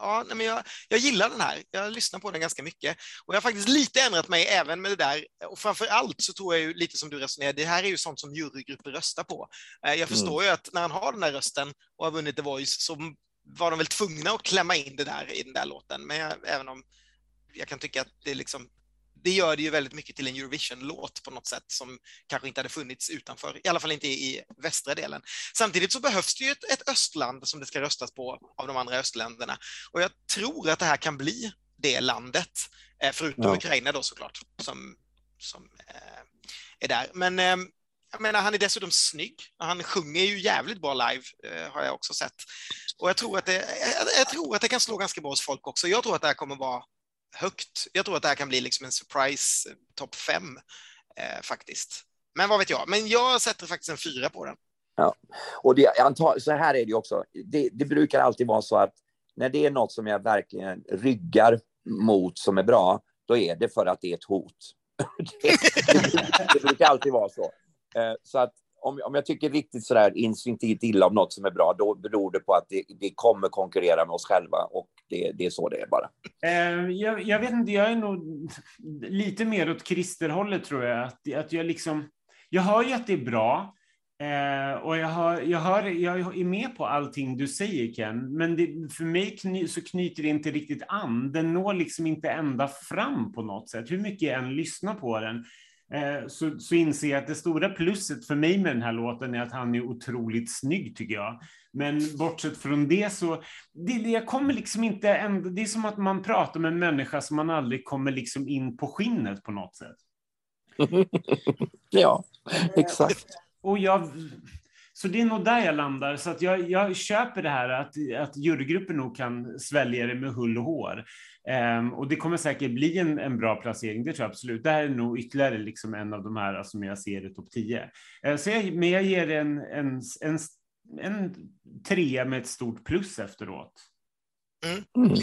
ja, men jag, jag gillar den här. Jag lyssnar på den ganska mycket och jag har faktiskt lite ändrat mig även med det där. Och framför allt så tror jag ju lite som du resonerar, det här är ju sånt som jurygrupper röstar på. Jag förstår mm. ju att när han har den här rösten och har vunnit The Voice så var de väl tvungna att klämma in det där i den där låten. Men jag, även om jag kan tycka att det liksom det gör det ju väldigt mycket till en Eurovision-låt på något sätt som kanske inte hade funnits utanför, i alla fall inte i västra delen. Samtidigt så behövs det ju ett, ett östland som det ska röstas på av de andra östländerna och jag tror att det här kan bli det landet, eh, förutom ja. Ukraina då såklart, som, som eh, är där. Men eh, jag menar, han är dessutom snygg. Han sjunger ju jävligt bra live, eh, har jag också sett. Och jag tror, att det, jag, jag, tror att det kan slå ganska bra hos folk också. Jag tror att det här kommer vara högt. Jag tror att det här kan bli liksom en surprise eh, topp fem eh, faktiskt. Men vad vet jag? Men jag sätter faktiskt en fyra på den. Ja, och det, antar, så här är det ju också. Det, det brukar alltid vara så att när det är något som jag verkligen ryggar mot som är bra, då är det för att det är ett hot. det, [laughs] det, det brukar alltid vara så. Eh, så att om, om jag tycker riktigt sådär instinktivt illa om något som är bra, då beror det på att det, det kommer konkurrera med oss själva och det, det är så det är bara. Eh, jag, jag, vet inte, jag är nog lite mer åt Christer-hållet tror jag. Att, att jag liksom, jag hör ju att det är bra. Eh, och jag, hör, jag, hör, jag är med på allting du säger Ken, men det, för mig kny, så knyter det inte riktigt an. Den når liksom inte ända fram på något sätt, hur mycket jag än lyssnar på den. Eh, så, så inser jag att det stora plusset för mig med den här låten är att han är otroligt snygg, tycker jag. Men bortsett från det så, det, jag kommer liksom inte, ändå, det är som att man pratar med en människa som man aldrig kommer liksom in på skinnet på något sätt. [laughs] ja, exakt. Och jag, så det är nog där jag landar. Så att jag, jag köper det här att, att jurygruppen nog kan svälja det med hull och hår. Um, och det kommer säkert bli en, en bra placering, det tror jag absolut. Det här är nog ytterligare liksom en av de här som jag ser i topp 10. Uh, så jag, men jag ger en, en, en, en trea med ett stort plus efteråt. Mm. Mm.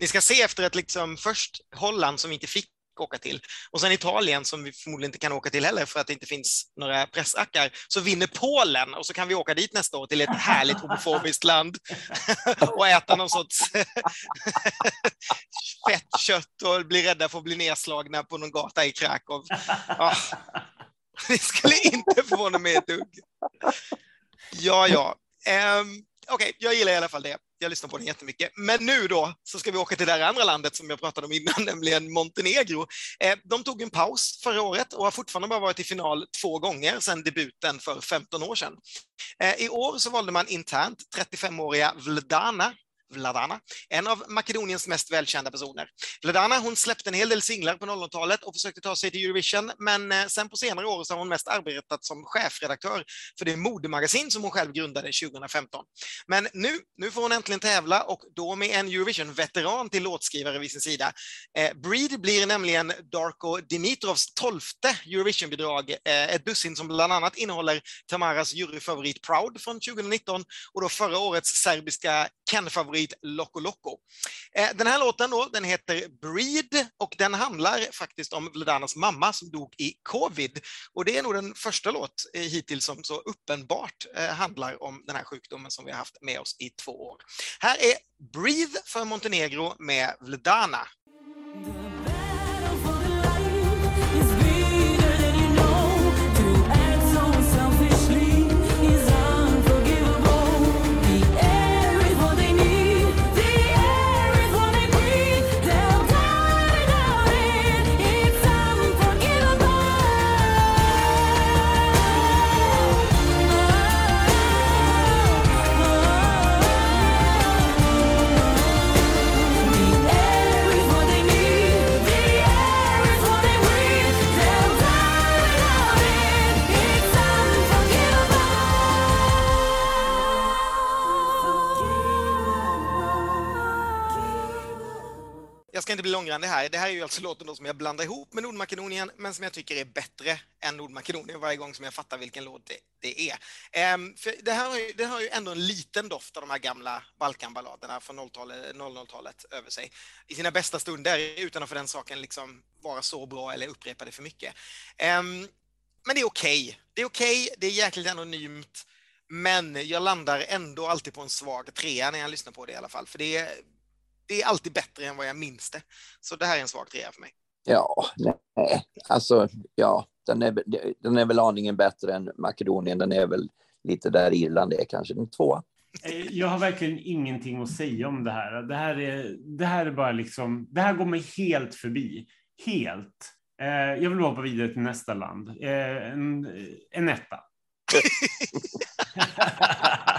Ni ska se efter att liksom först Holland som inte fick åka till. Och sen Italien som vi förmodligen inte kan åka till heller för att det inte finns några pressackar, så vinner Polen och så kan vi åka dit nästa år till ett härligt homofobiskt land [laughs] och äta någon sorts [laughs] fett kött och bli rädda för att bli nedslagna på någon gata i Krakow. Ja. [laughs] Det skulle inte förvåna mig ett dugg. Ja, ja. Um, Okej, okay, jag gillar i alla fall det jag lyssnar på den jättemycket. Men nu då så ska vi åka till det andra landet som jag pratade om innan, [laughs] nämligen Montenegro. Eh, de tog en paus förra året och har fortfarande bara varit i final två gånger sedan debuten för 15 år sedan. Eh, I år så valde man internt 35-åriga Vldana Vladana, en av Makedoniens mest välkända personer. Vladana hon släppte en hel del singlar på 00-talet och försökte ta sig till Eurovision, men eh, sen på senare år så har hon mest arbetat som chefredaktör för det modemagasin som hon själv grundade 2015. Men nu, nu får hon äntligen tävla och då med en Eurovision-veteran till låtskrivare vid sin sida. Eh, Breed blir nämligen Darko Dimitrovs tolfte Eurovision-bidrag, eh, ett dussin som bland annat innehåller Tamaras juryfavorit Proud från 2019 och då förra årets serbiska Ken-favorit favorit Loco Loco. Eh, den här låten då, den heter Breed och den handlar faktiskt om Vledanas mamma som dog i covid. Och det är nog den första låt eh, hittills som så uppenbart eh, handlar om den här sjukdomen som vi har haft med oss i två år. Här är Breathe för Montenegro med Vledana. Jag ska inte bli långrandig här. Det här är ju alltså låten som jag blandar ihop med Nordmakedonien, men som jag tycker är bättre än Nordmakedonien varje gång som jag fattar vilken låt det, det är. Um, för det, här har ju, det har ju ändå en liten doft av de här gamla Balkanballaderna från 00-talet över sig. I sina bästa stunder, utan att för den saken liksom vara så bra eller upprepa det för mycket. Um, men det är okej. Okay. Det är okej, okay, det är jäkligt anonymt Men jag landar ändå alltid på en svag trea när jag lyssnar på det i alla fall, för det är, det är alltid bättre än vad jag minns det. Så det här är en svag trea för mig. Ja, nej, alltså ja, den är, den är väl aningen bättre än Makedonien. Den är väl lite där Irland är kanske en tvåa. Eh, jag har verkligen ingenting att säga om det här. Det här är, det här är bara liksom, det här går mig helt förbi. Helt. Eh, jag vill hoppa vidare till nästa land. Eh, en, en etta. [laughs] [laughs]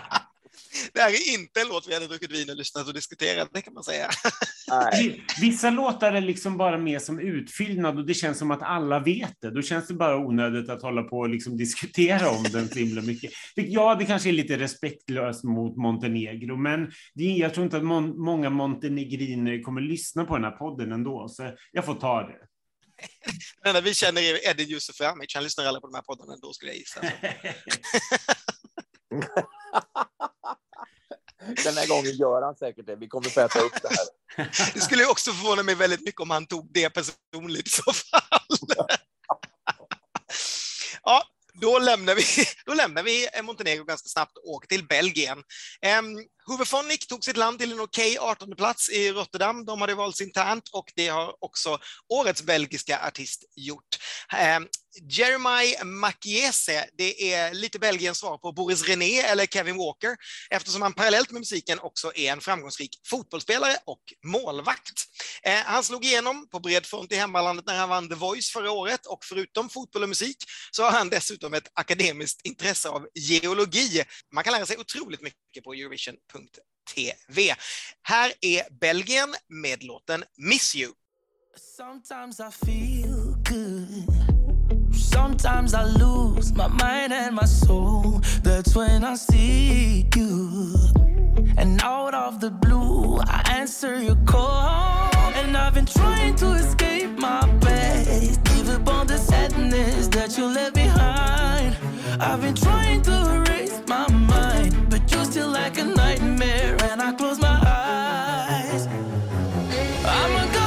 [laughs] det här är inte en låt vi hade druckit vin och lyssnat och diskuterat, det kan man säga. [laughs] Nej. Vissa låtar är liksom bara med som utfyllnad och det känns som att alla vet det. Då känns det bara onödigt att hålla på och liksom diskutera om den så himla mycket. Ja, det kanske är lite respektlöst mot Montenegro, men det, jag tror inte att mon, många montenegriner kommer lyssna på den här podden ändå, så jag får ta det. [laughs] Den enda vi känner är Eddie Yusuf Amic, han lyssnar alla på de här poddarna ändå skulle jag gissa. Den här gången gör han säkert det. Vi kommer att äta upp det här. [laughs] Det skulle också förvåna mig väldigt mycket om han tog det personligt i så fall. [laughs] Ja, då lämnar vi, då lämnar vi Montenegro ganska snabbt och åker till Belgien. Ehm, Um, Hooverphonic tog sitt land till en okej okay 18 plats i Rotterdam. De hade valts internt och det har också årets belgiska artist gjort. Eh, Jeremiah Makiese, det är lite Belgiens svar på Boris René eller Kevin Walker, eftersom han parallellt med musiken också är en framgångsrik fotbollsspelare och målvakt. Eh, han slog igenom på bred front i hemmalandet när han vann The Voice förra året och förutom fotboll och musik så har han dessutom ett akademiskt intresse av geologi. Man kan lära sig otroligt mycket på Eurovision Eurovision.tv. Här är Belgien med låten Miss You. Sometimes I feel good Sometimes I lose my mind and my soul. That's when I see you. And out of the blue, I answer your call. And I've been trying to escape my past. Give up on the sadness that you left behind. I've been trying to erase my mind. But like a nightmare. And I close my eyes. I'm a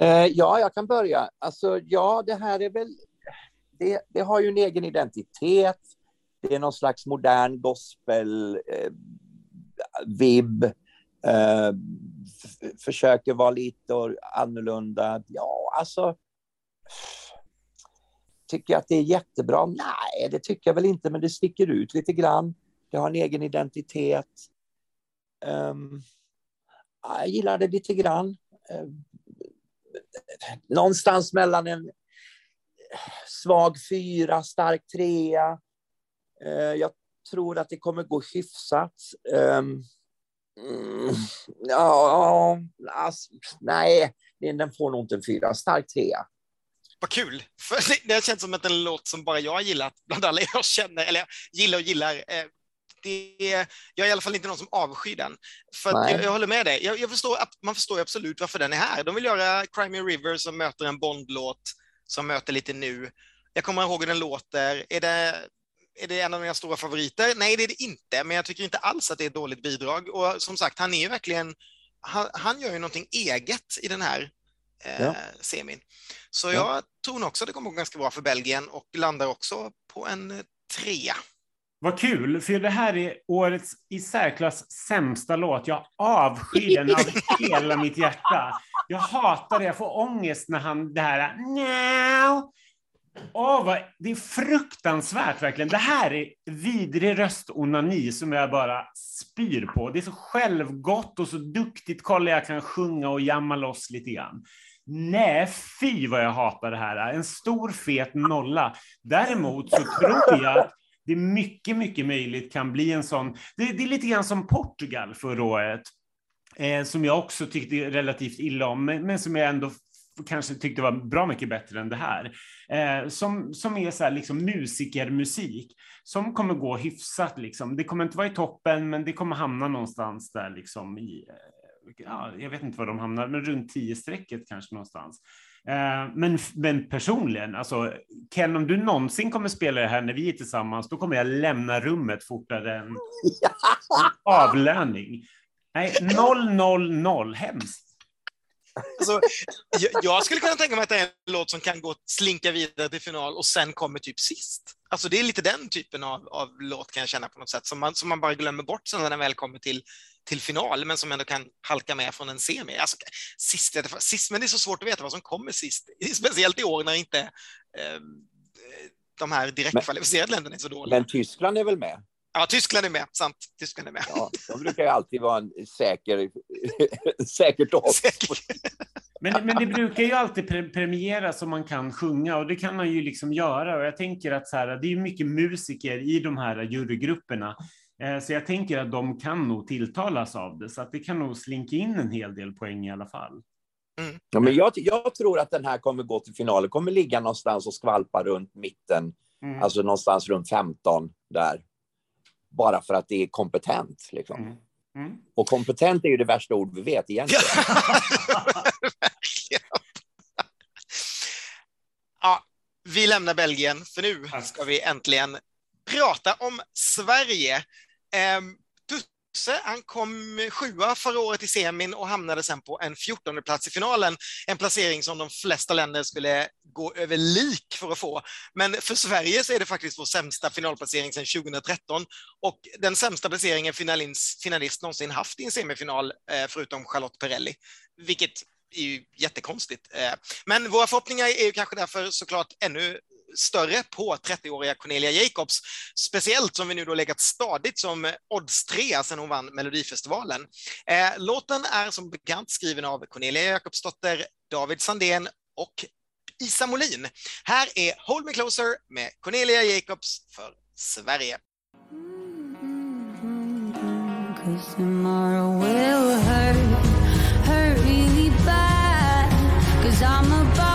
Uh, eh, ja, jag kan börja. Alltså, ja, det här är väl... Det, det har ju en egen identitet. Det är någon slags modern gospel, eh, vibb. Eh, försöker vara lite annorlunda. Ja, alltså... Tycker jag att det är jättebra? Nej, det tycker jag väl inte, men det sticker ut lite grann. Det har en egen identitet. Um, jag gillar det lite grann. Um, någonstans mellan en svag fyra, stark trea. Eh, jag tror att det kommer gå hyfsat. Ehm, mm, ja, alltså, nej, den får nog inte en fyra. Stark trea. Vad kul! För det, har känts som att en låt som bara jag gillat bland alla jag känner, eller gillar och gillar. Eh, det, jag är i alla fall inte någon som avskyr den. För jag, jag, håller med dig. Jag, jag förstår, man förstår absolut varför den är här. De vill göra Crimea River som möter en Bondlåt som möter lite nu. Jag kommer ihåg hur den låter. Är det, är det en av mina stora favoriter? Nej, det är det inte, men jag tycker inte alls att det är ett dåligt bidrag. Och som sagt, han är ju verkligen, han, han gör ju någonting eget i den här eh, ja. semin. Så ja. jag tror nog också att det kommer gå ganska bra för Belgien och landar också på en trea. Vad kul, för det här är årets i särklass sämsta låt. Jag avskyr den av [laughs] hela mitt hjärta. Jag hatar det, jag får ångest när han, det här, no. Åh, vad, det är fruktansvärt verkligen. Det här är vidrig röstonani som jag bara spyr på. Det är så självgott och så duktigt. Kolla, jag kan sjunga och jamma loss lite grann. Nej, fy vad jag hatar det här. En stor fet nolla. Däremot så tror jag att det mycket, mycket möjligt kan bli en sån. Det, det är lite grann som Portugal förra året, eh, som jag också tyckte relativt illa om, men, men som jag ändå kanske tyckte var bra mycket bättre än det här. Eh, som, som är så här, liksom musikermusik, som kommer gå hyfsat. Liksom. Det kommer inte vara i toppen, men det kommer hamna någonstans där liksom i, eh, ja, jag vet inte var de hamnar, men runt 10 strecket kanske någonstans. Eh, men, men personligen, alltså, Ken, om du någonsin kommer spela det här när vi är tillsammans, då kommer jag lämna rummet fortare än [laughs] avlöning. Nej, 000, hemskt. Alltså, jag, jag skulle kunna tänka mig att det är en låt som kan gå slinka vidare till final och sen kommer typ sist. Alltså det är lite den typen av, av låt kan jag känna på något sätt, som man, som man bara glömmer bort sen när den väl kommer till, till final, men som ändå kan halka med från en semi. Alltså, sist, sist, men det är så svårt att veta vad som kommer sist, [laughs] speciellt i år när inte eh, de här direktkvalificerade länderna är så dåliga. Men Tyskland är väl med? Ja, Tyskland är med. Sant. Tyskland är med. Ja, de brukar ju alltid vara en säker, [laughs] säkert odds. Men, men det brukar ju alltid pre premieras om man kan sjunga och det kan man ju liksom göra. Och jag tänker att så här, det är mycket musiker i de här jurygrupperna. Eh, så jag tänker att de kan nog tilltalas av det, så att det kan nog slinka in en hel del poäng i alla fall. Mm. Ja, men jag, jag, tror att den här kommer gå till finalen, kommer ligga någonstans och skvalpa runt mitten, mm. alltså någonstans runt 15 där bara för att det är kompetent. Liksom. Mm. Mm. Och kompetent är ju det värsta ord vi vet egentligen. [laughs] ja, vi lämnar Belgien, för nu ska vi äntligen prata om Sverige. Um, Tusse, han kom sjua förra året i semin och hamnade sen på en fjortonde plats i finalen. En placering som de flesta länder skulle gå över lik för att få. Men för Sverige så är det faktiskt vår sämsta finalplacering sedan 2013 och den sämsta placeringen finalist, finalist någonsin haft i en semifinal, eh, förutom Charlotte Perrelli, vilket är ju jättekonstigt. Eh. Men våra förhoppningar är ju kanske därför såklart ännu större på 30-åriga Cornelia Jacobs, speciellt som vi nu då legat stadigt som odds 3 sedan hon vann Melodifestivalen. Eh, låten är som bekant skriven av Cornelia Jacobsdotter, David Sandén och Isa Molin. Här är Hold Me Closer med Cornelia Jacobs för Sverige. I'm about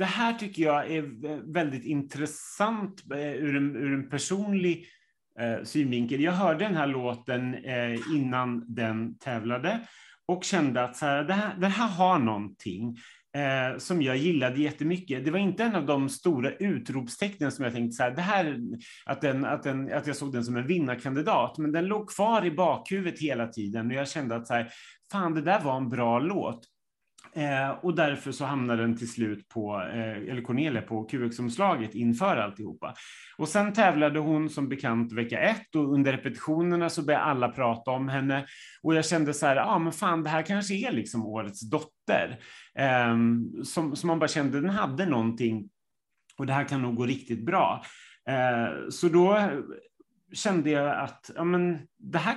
det här tycker jag är väldigt intressant eh, ur en, ur en personlig eh, synvinkel. Jag hörde den här låten eh, innan den tävlade och kände att så här, det här, den här har någonting eh, som jag gillade jättemycket. Det var inte en av de stora utropstecknen som jag tänkte så här, det här att, den, att, den, att jag såg den som en vinnarkandidat, men den låg kvar i bakhuvudet hela tiden och jag kände att så här, fan, det där var en bra låt. Eh, och därför så hamnade den till slut på, eh, eller Cornelia på QX-omslaget inför alltihopa. Och sen tävlade hon som bekant vecka ett och under repetitionerna så började alla prata om henne. Och jag kände så här, ja ah, men fan det här kanske är liksom årets dotter. Eh, som, som man bara kände, den hade någonting och det här kan nog gå riktigt bra. Eh, så då kände jag att, ja men det här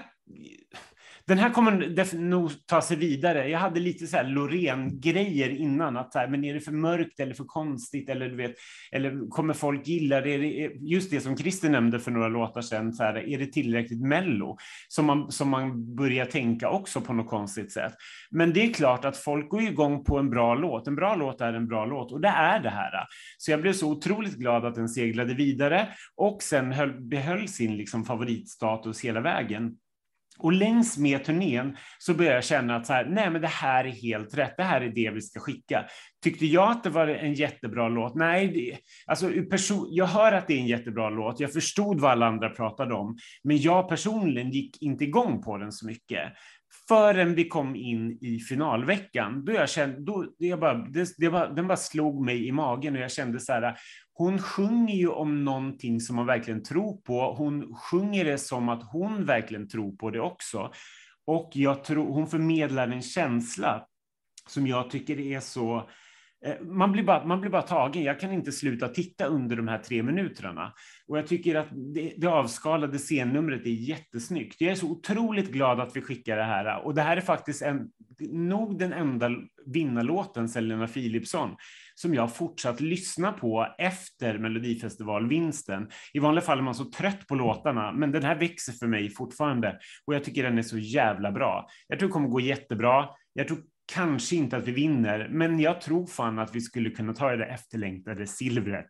den här kommer nog ta sig vidare. Jag hade lite så här Loreen-grejer innan, att så här, men är det för mörkt eller för konstigt eller du vet, eller kommer folk gilla det? Just det som Christer nämnde för några låtar sedan, så här, är det tillräckligt mello? Som man, som man börjar tänka också på något konstigt sätt. Men det är klart att folk går igång på en bra låt. En bra låt är en bra låt och det är det här. Så jag blev så otroligt glad att den seglade vidare och sen höll, behöll sin liksom favoritstatus hela vägen. Och längs med turnén så började jag känna att så här, nej men det här är helt rätt, det här är det vi ska skicka. Tyckte jag att det var en jättebra låt? Nej, det, alltså, jag hör att det är en jättebra låt, jag förstod vad alla andra pratade om, men jag personligen gick inte igång på den så mycket förrän vi kom in i finalveckan. Då jag kände, då, det bara, det, det bara, den bara slog mig i magen och jag kände så här, hon sjunger ju om någonting som man verkligen tror på. Hon sjunger det som att hon verkligen tror på det också. Och jag tror hon förmedlar en känsla som jag tycker är så eh, man blir, bara, man blir bara tagen. Jag kan inte sluta titta under de här tre minuterna. Och jag tycker att det, det avskalade scennumret är jättesnyggt. Jag är så otroligt glad att vi skickar det här. Och det här är faktiskt en, nog den enda vinnarlåten, Selena Philipsson, som jag fortsatt lyssna på efter Melodifestivalvinsten. I vanliga fall är man så trött på låtarna, men den här växer för mig fortfarande. Och jag tycker den är så jävla bra. Jag tror det kommer gå jättebra. Jag tror kanske inte att vi vinner, men jag tror fan att vi skulle kunna ta det efterlängtade silvret.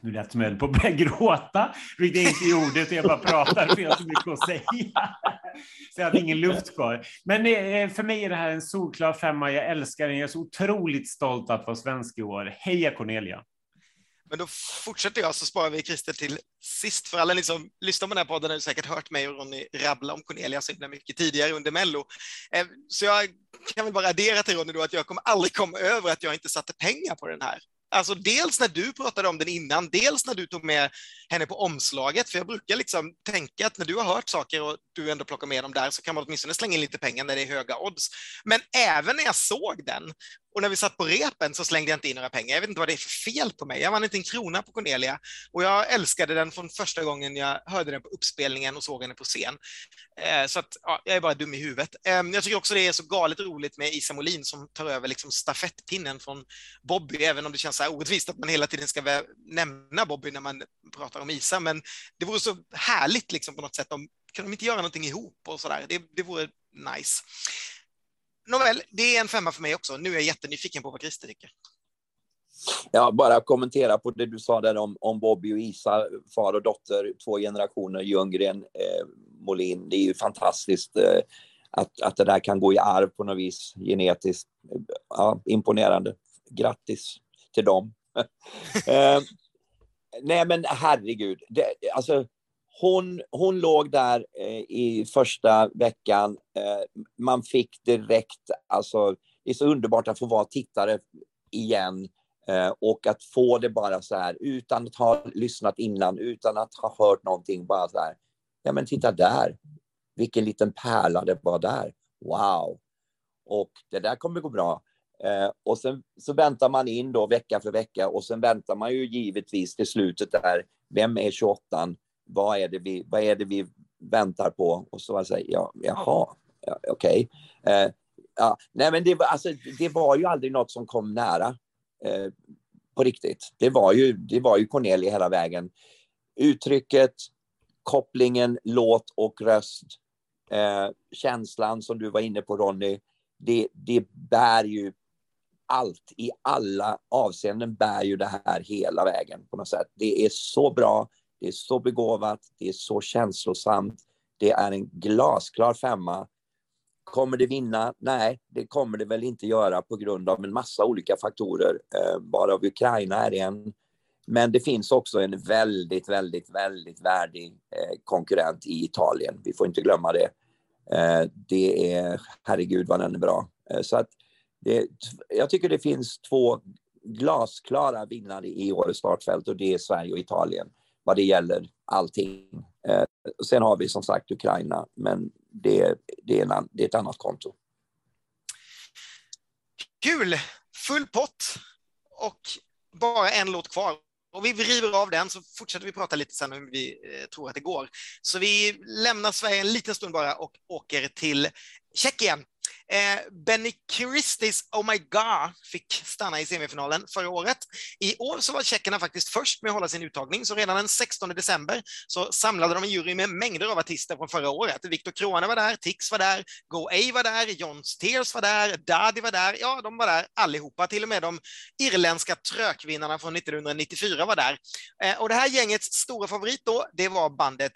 Nu lät det som jag höll på att börja gråta, vilket jag inte gjorde, så jag bara pratar för jag har så mycket att säga. Så jag hade ingen luft kvar. Men eh, för mig är det här en solklar femma. Jag älskar den. Jag är så otroligt stolt att vara svensk i år. Heja Cornelia! Men då fortsätter jag så sparar vi Christer till sist. För alla ni som lyssnar på den här podden har säkert hört mig och Ronny rabbla om Cornelia så himla mycket tidigare under Mello. Eh, så jag kan väl bara addera till Ronny då att jag kommer aldrig komma över att jag inte satte pengar på den här. Alltså dels när du pratade om den innan, dels när du tog med henne på omslaget, för jag brukar liksom tänka att när du har hört saker och du ändå plockar med dem där så kan man åtminstone slänga in lite pengar när det är höga odds. Men även när jag såg den och när vi satt på repen så slängde jag inte in några pengar. Jag vet inte vad det är för fel på mig. Jag vann inte en krona på Cornelia och jag älskade den från första gången jag hörde den på uppspelningen och såg henne på scen. Eh, så att, ja, jag är bara dum i huvudet. Ehm, jag tycker också det är så galet roligt med Isa Molin som tar över liksom stafettpinnen från Bobby, även om det känns så orättvist att man hela tiden ska nämna Bobby när man pratar om Isa. Men det vore så härligt liksom på något sätt om kan de inte göra någonting ihop och så där? Det, det vore nice. Nåväl, det är en femma för mig också. Nu är jag jättenyfiken på vad Christer tycker. Ja, bara kommentera på det du sa där om, om Bobby och Isa, far och dotter, två generationer, Ljunggren, eh, Molin. Det är ju fantastiskt eh, att, att det där kan gå i arv på något vis genetiskt. Eh, ja, imponerande. Grattis till dem. [laughs] eh, nej, men herregud. Det, alltså, hon, hon låg där eh, i första veckan. Eh, man fick direkt, alltså det är så underbart att få vara tittare igen eh, och att få det bara så här utan att ha lyssnat innan, utan att ha hört någonting, bara så här. Ja men titta där, vilken liten pärla det var där. Wow! Och det där kommer gå bra. Eh, och sen så väntar man in då vecka för vecka och sen väntar man ju givetvis till slutet där. Vem är 28 vad är det vi, vad är det vi väntar på? Och så säger jag, jaha, ja, okej. Okay. Eh, ja, nej, men det, alltså, det var ju aldrig något som kom nära eh, på riktigt. Det var, ju, det var ju Cornelia hela vägen. Uttrycket, kopplingen, låt och röst, eh, känslan som du var inne på Ronny, det, det bär ju allt i alla avseenden bär ju det här hela vägen på något sätt. Det är så bra, det är så begåvat, det är så känslosamt. Det är en glasklar femma. Kommer det vinna? Nej, det kommer det väl inte göra på grund av en massa olika faktorer, eh, varav Ukraina är en. Men det finns också en väldigt, väldigt, väldigt värdig eh, konkurrent i Italien. Vi får inte glömma det. Eh, det är, herregud vad den är bra. Så att det, jag tycker det finns två glasklara vinnare i årets startfält och det är Sverige och Italien vad det gäller allting. Eh, sen har vi som sagt Ukraina, men det, det, är, en, det är ett annat konto. Kul! Full pott och bara en låt kvar. Och vi river av den så fortsätter vi prata lite sen hur vi eh, tror att det går. Så vi lämnar Sverige en liten stund bara och åker till Tjeckien Eh, Benny Christies Oh My God fick stanna i semifinalen förra året. I år så var tjeckerna faktiskt först med att hålla sin uttagning, så redan den 16 december så samlade de en jury med mängder av artister från förra året. Viktor Krone var där, Tix var där, Go A var där, John Steers var där, Daddy var där, ja, de var där allihopa, till och med de irländska trökvinnarna från 1994 var där. Eh, och det här gängets stora favorit då, det var bandet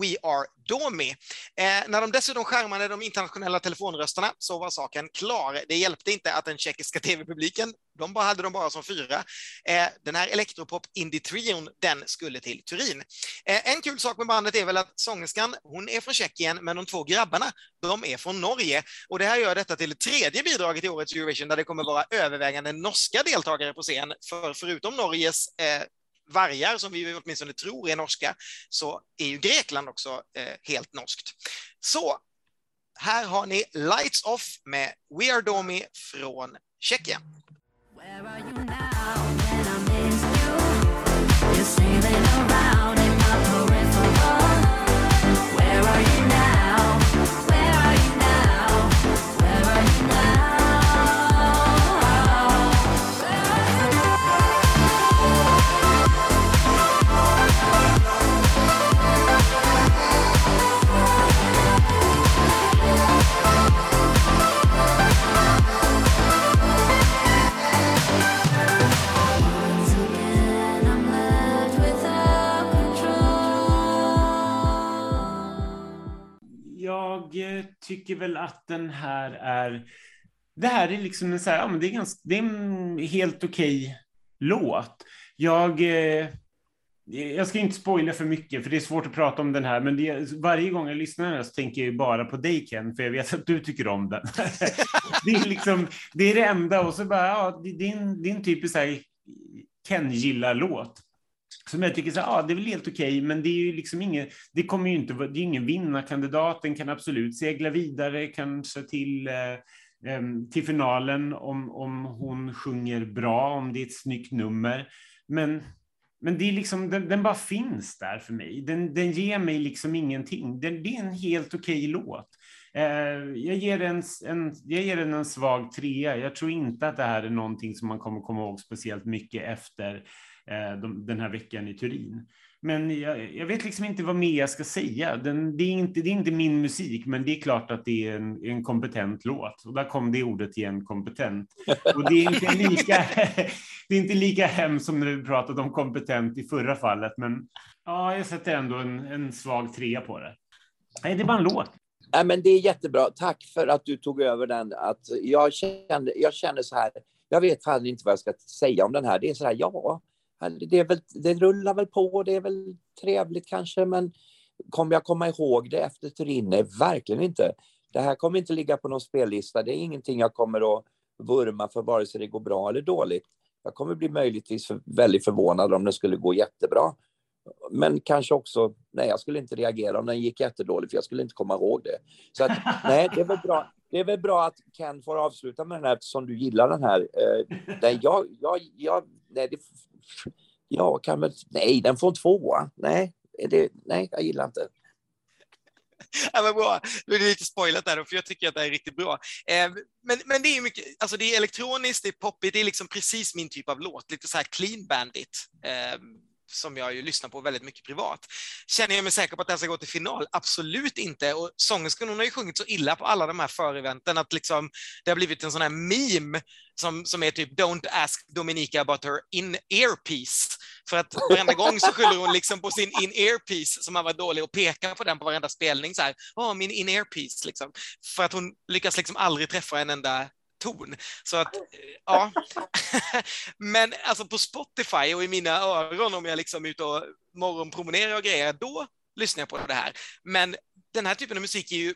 We Are Domi. Eh, när de dessutom skärmade de internationella telefonrösterna så var saken klar. Det hjälpte inte att den tjeckiska tv-publiken, de bara hade de bara som fyra. Eh, den här elektropop indie-trion, den skulle till Turin. Eh, en kul sak med bandet är väl att sångerskan, hon är från Tjeckien, men de två grabbarna, de är från Norge. Och det här gör detta till det tredje bidraget i årets Eurovision, där det kommer vara övervägande norska deltagare på scen, för förutom Norges eh, vargar, som vi åtminstone tror är norska, så är ju Grekland också eh, helt norskt. Så här har ni Lights Off med We Are Domi från Tjeckien. Where are you now when I miss you? You're sailing around Jag tycker väl att den här är... Det här är liksom en så här, ja, men det är, ganska, det är en helt okej låt. Jag... Eh, jag ska inte spoila för mycket, för det är svårt att prata om den här, men det, varje gång jag lyssnar den så tänker jag bara på dig Ken, för jag vet att du tycker om den. [laughs] det, är liksom, det är det enda, och så bara, ja, det, det, är, en, det är en typisk Ken-gillar-låt. Som jag tycker så här, ah, det är väl helt okej, men det är ju liksom ingen, det kommer ju inte, det är ingen vinnarkandidat, den kan absolut segla vidare, kanske till, eh, till finalen om, om hon sjunger bra, om det är ett snyggt nummer. Men, men det är liksom, den, den bara finns där för mig. Den, den ger mig liksom ingenting. Den, det är en helt okej låt. Eh, jag, ger den en, jag ger den en svag trea. Jag tror inte att det här är någonting som man kommer komma ihåg speciellt mycket efter de, den här veckan i Turin. Men jag, jag vet liksom inte vad mer jag ska säga. Den, det, är inte, det är inte min musik, men det är klart att det är en, en kompetent låt. Och där kom det ordet igen, kompetent. Och det är inte [laughs] lika, [laughs] det är inte lika hemskt som när vi pratade om kompetent i förra fallet, men ja, jag sätter ändå en, en svag trea på det. Nej, det är bara en låt. Nej, men det är jättebra. Tack för att du tog över den. Att jag, kände, jag känner så här, jag vet fan inte vad jag ska säga om den här. Det är så här, ja, det, är väl, det rullar väl på, det är väl trevligt kanske, men kommer jag komma ihåg det efter Turin? Nej, verkligen inte. Det här kommer inte ligga på någon spellista. Det är ingenting jag kommer att vurma för vare sig det går bra eller dåligt. Jag kommer bli möjligtvis för, väldigt förvånad om det skulle gå jättebra. Men kanske också, nej jag skulle inte reagera om den gick jättedåligt för jag skulle inte komma ihåg det. Så att, [laughs] nej, det är väl bra. Det är väl bra att Ken får avsluta med den här eftersom du gillar den här. Eh, nej, jag, jag, jag, nej, det, jag kan väl, nej, den får en tvåa. Nej, det, nej, jag gillar inte. [laughs] Ja, men bra. Nu är det lite spoilat där, då, för jag tycker att det är riktigt bra. Eh, men, men det är mycket, alltså det är elektroniskt, det är poppigt, det är liksom precis min typ av låt, lite så här clean bandit. Eh, som jag ju lyssnar på väldigt mycket privat. Känner jag mig säker på att den ska gå till final? Absolut inte. Och sångerskan hon har ju sjungit så illa på alla de här föreventen att liksom, det har blivit en sån här meme som, som är typ “Don't ask Dominika about her in-earpiece”. För att varenda gång så skyller hon liksom på sin in-earpiece som har varit dålig och pekar på den på varenda spelning så här. “Åh, min in-earpiece” liksom. För att hon lyckas liksom aldrig träffa en enda ton. Så att, eh, ja. [laughs] Men alltså på Spotify och i mina öron om jag liksom är ute och morgonpromenerar och grejer, då lyssnar jag på det här. Men den här typen av musik är ju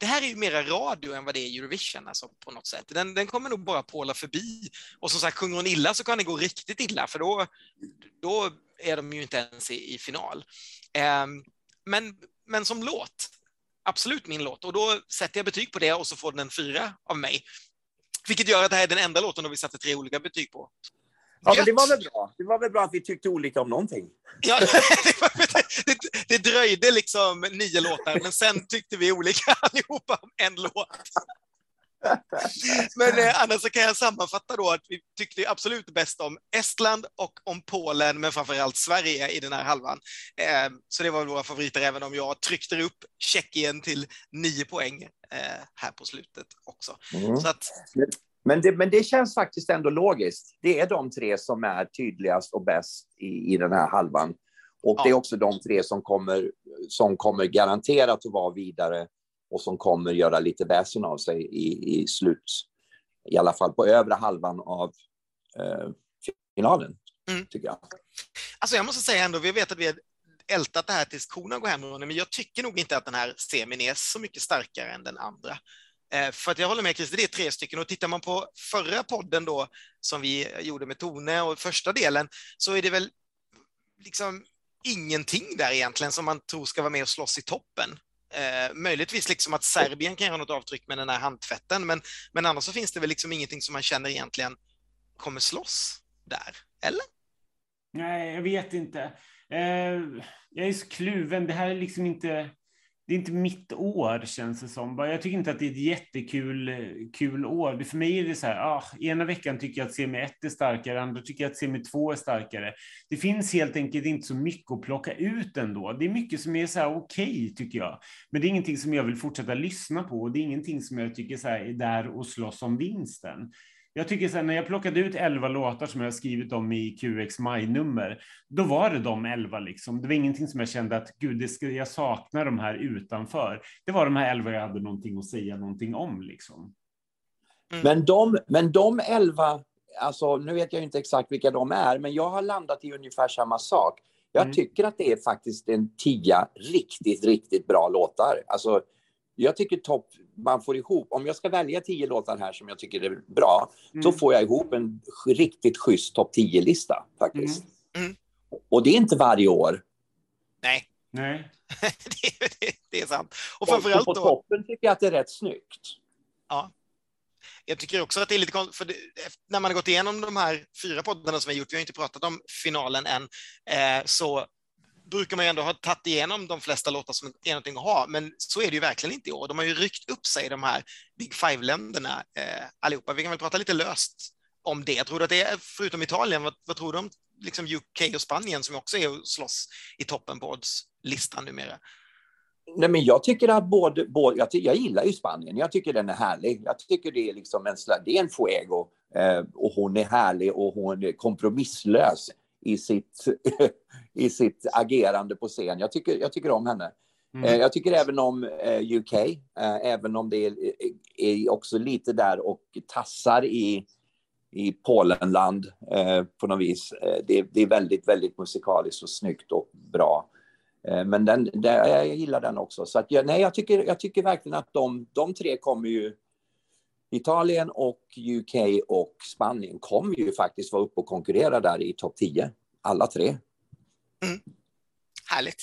det här är ju mera radio än vad det är Eurovision alltså, på något sätt. Den, den kommer nog bara påla förbi. Och som sagt, sjunger hon illa så kan det gå riktigt illa, för då, då är de ju inte ens i, i final. Um, men, men som låt, absolut min låt. Och då sätter jag betyg på det och så får den en fyra av mig. Vilket gör att det här är den enda låten då vi satte tre olika betyg på. Ja, men det var väl bra. Det var väl bra att vi tyckte olika om någonting. Ja, [laughs] det, var, det, det dröjde liksom nio låtar, men sen tyckte vi olika [laughs] allihopa om en låt. Men eh, annars så kan jag sammanfatta då att vi tyckte absolut bäst om Estland och om Polen, men framför allt Sverige i den här halvan. Eh, så det var våra favoriter, även om jag tryckte upp Tjeckien till nio poäng eh, här på slutet också. Mm. Så att, Men det, men det känns faktiskt ändå logiskt. Det är de tre som är tydligast och bäst i, i den här halvan. Och Ja. det är också de tre som kommer, som kommer garanterat att vara vidare och som kommer göra lite väsen av sig i, i slut, i alla fall på övre halvan av eh, finalen, Mm. tycker jag. Alltså jag måste säga ändå, vi vet att vi har ältat det här tills korna går hem, men jag tycker nog inte att den här semin är så mycket starkare än den andra. Eh, för att jag håller med Christer, det är tre stycken och tittar man på förra podden då som vi gjorde med Tone och första delen så är det väl liksom ingenting där egentligen som man tror ska vara med och slåss i toppen. Eh, möjligtvis liksom att Serbien kan göra något avtryck med den här handtvätten, men, men annars så finns det väl liksom ingenting som man känner egentligen kommer slåss där, eller? Nej, jag vet inte. Eh, jag är så kluven. Det här är liksom inte... Det är inte mitt år, känns det som. Jag tycker inte att det är ett jättekul kul år. För mig är det så här, ah, ena veckan tycker jag att semi-1 är starkare, andra tycker jag att semi-2 är starkare. Det finns helt enkelt inte så mycket att plocka ut ändå. Det är mycket som är så här okej, okay, tycker jag. Men det är ingenting som jag vill fortsätta lyssna på. Och det är ingenting som jag tycker så här, är där och slåss om vinsten. Jag tycker sen när jag plockade ut elva låtar som jag har skrivit om i QX maj-nummer, då var det de elva liksom. Det var ingenting som jag kände att gud, det ska, jag saknar de här utanför. Det var de här elva jag hade någonting att säga någonting om liksom. Mm. Men de, men de elva, alltså nu vet jag inte exakt vilka de är, men jag har landat i ungefär samma sak. Jag mm. tycker att det är faktiskt en tia riktigt, riktigt bra låtar. Alltså, jag tycker topp, man får ihop, om jag ska välja tio låtar här som jag tycker är bra, mm. så får jag ihop en riktigt schysst topp tio lista faktiskt. Mm. Mm. Och det är inte varje år. Nej. Nej. [laughs] det, det, det, är sant. Och framförallt på då... toppen tycker jag att det är rätt snyggt. Ja. Jag tycker också att det är lite konstigt, för det, när man har gått igenom de här fyra poddarna som vi har gjort, vi har inte pratat om finalen än, eh, så brukar man ju ändå ha tagit igenom de flesta låtar som är någonting att ha, men så är det ju verkligen inte i år. De har ju ryckt upp sig, de här Big Five-länderna eh, allihopa. Vi kan väl prata lite löst om det. Tror du att det är, förutom Italien, vad, vad tror du om liksom UK och Spanien som också är och slåss i toppen på odds-listan numera? Nej, men jag tycker att både, både jag, jag, gillar ju Spanien. Jag tycker den är härlig. Jag tycker det är liksom en, det är en fuego eh, och hon är härlig och hon är kompromisslös i sitt, [laughs] i sitt agerande på scen. Jag tycker, jag tycker om henne. Mm. Eh, jag tycker även om eh, UK, eh, även om det är, är också lite där och tassar i, i Polenland på något vis. Det, det är väldigt, väldigt musikaliskt och snyggt och bra. Men den, den, jag gillar den också. Så att jag, nej, jag, tycker, jag tycker verkligen att de, de tre kommer ju... Italien och UK och Spanien kommer ju faktiskt vara uppe och konkurrera där i topp 10. Alla tre. Mm. Härligt.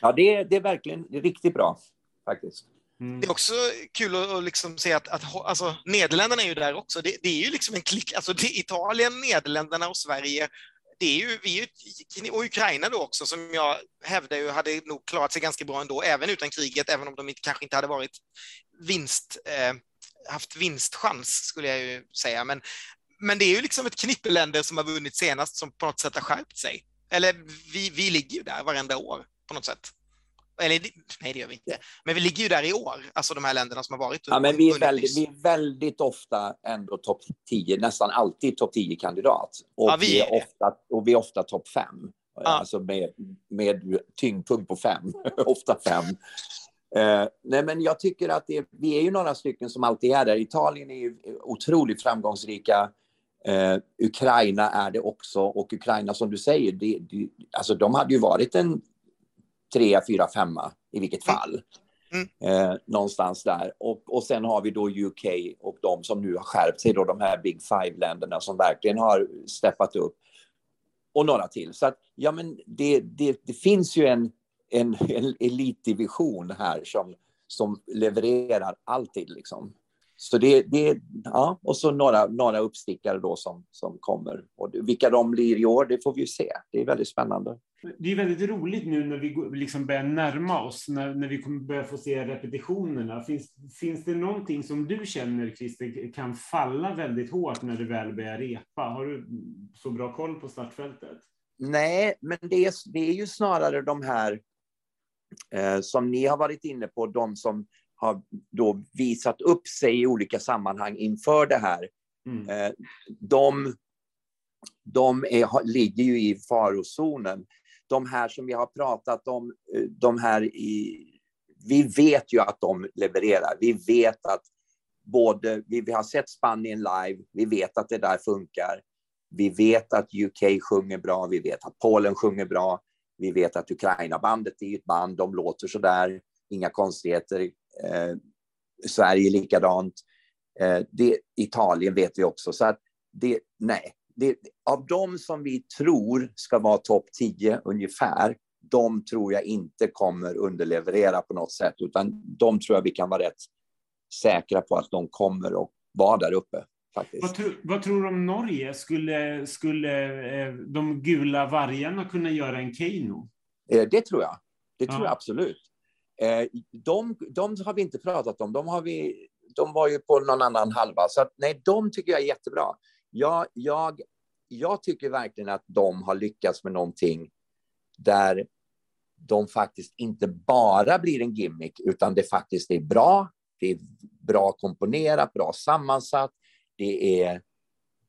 Ja, det är, det är verkligen det är riktigt bra faktiskt. Mm. Det är också kul att liksom se att, att alltså, Nederländerna är ju där också. Det, det är ju liksom en klick, alltså det, Italien, Nederländerna och Sverige det är ju, vi är ju, och Ukraina då också, som jag hävdar ju hade nog klarat sig ganska bra ändå, även utan kriget, även om de inte, kanske inte hade varit vinst, eh, haft vinstchans, skulle jag ju säga. Men, men det är ju liksom ett knippe länder som har vunnit senast som på något sätt har skärpt sig. Eller vi, vi ligger ju där varenda år på något sätt. Eller nej, det gör vi inte. Men vi ligger ju där i år, alltså de här länderna som har varit. Ja, men vi är väldigt, vi är väldigt ofta ändå topp 10, nästan alltid topp 10-kandidat. Och, ja, vi är, är ofta, och vi är ofta topp 5. Ja. Alltså med, med tyngdpunkt på 5, [laughs] ofta 5. Eh, nej, men jag tycker att det, vi är ju några stycken som alltid är där. Italien är ju otroligt framgångsrika. Eh, Ukraina är det också och Ukraina som du säger, det, det, alltså de hade ju varit en trea, fyra, femma i vilket mm. fall. Mm. Eh, någonstans där. Och, och sen har vi då UK och de som nu har skärpt sig, då, de här Big Five-länderna som verkligen har steppat upp. Och några till. Så att, ja, men det, det, det finns ju en, en, en elitdivision här som, som levererar alltid. Liksom. Så det, det, ja, och så några, några uppstickare då som, som kommer. Och vilka de blir i år, det får vi ju se. Det är väldigt spännande. Det är väldigt roligt nu när vi liksom börjar närma oss, när, när vi kommer börja få se repetitionerna. Finns, finns det någonting som du känner, Christer, kan falla väldigt hårt när du väl börjar repa? Har du så bra koll på startfältet? Nej, men det är, det är ju snarare de här som ni har varit inne på, de som har då visat upp sig i olika sammanhang inför det här. Mm. Eh, de de är, ligger ju i farozonen. De här som vi har pratat om, eh, de här i, vi vet ju att de levererar. Vi vet att både, vi, vi har sett Spanien live, vi vet att det där funkar. Vi vet att UK sjunger bra, vi vet att Polen sjunger bra. Vi vet att Ukraina-bandet är ett band, de låter så där, inga konstigheter. Eh, Sverige likadant. Eh, det, Italien vet vi också. Så att det, nej, det, av de som vi tror ska vara topp 10 ungefär, de tror jag inte kommer underleverera på något sätt, utan de tror jag vi kan vara rätt säkra på att de kommer att vara där uppe. Faktiskt. Vad, tro, vad tror du om Norge? Skulle, skulle eh, de gula vargarna kunna göra en Keino? Eh, Det tror jag. Det tror Ja. jag absolut. Eh, De, de har vi inte pratat om. De, har vi, de var ju på någon annan halva. Så att, nej, de tycker jag är jättebra. Jag, jag, jag tycker verkligen att de har lyckats med någonting där de faktiskt inte bara blir en gimmick, utan det faktiskt är bra. Det är bra komponerat, bra sammansatt. Det är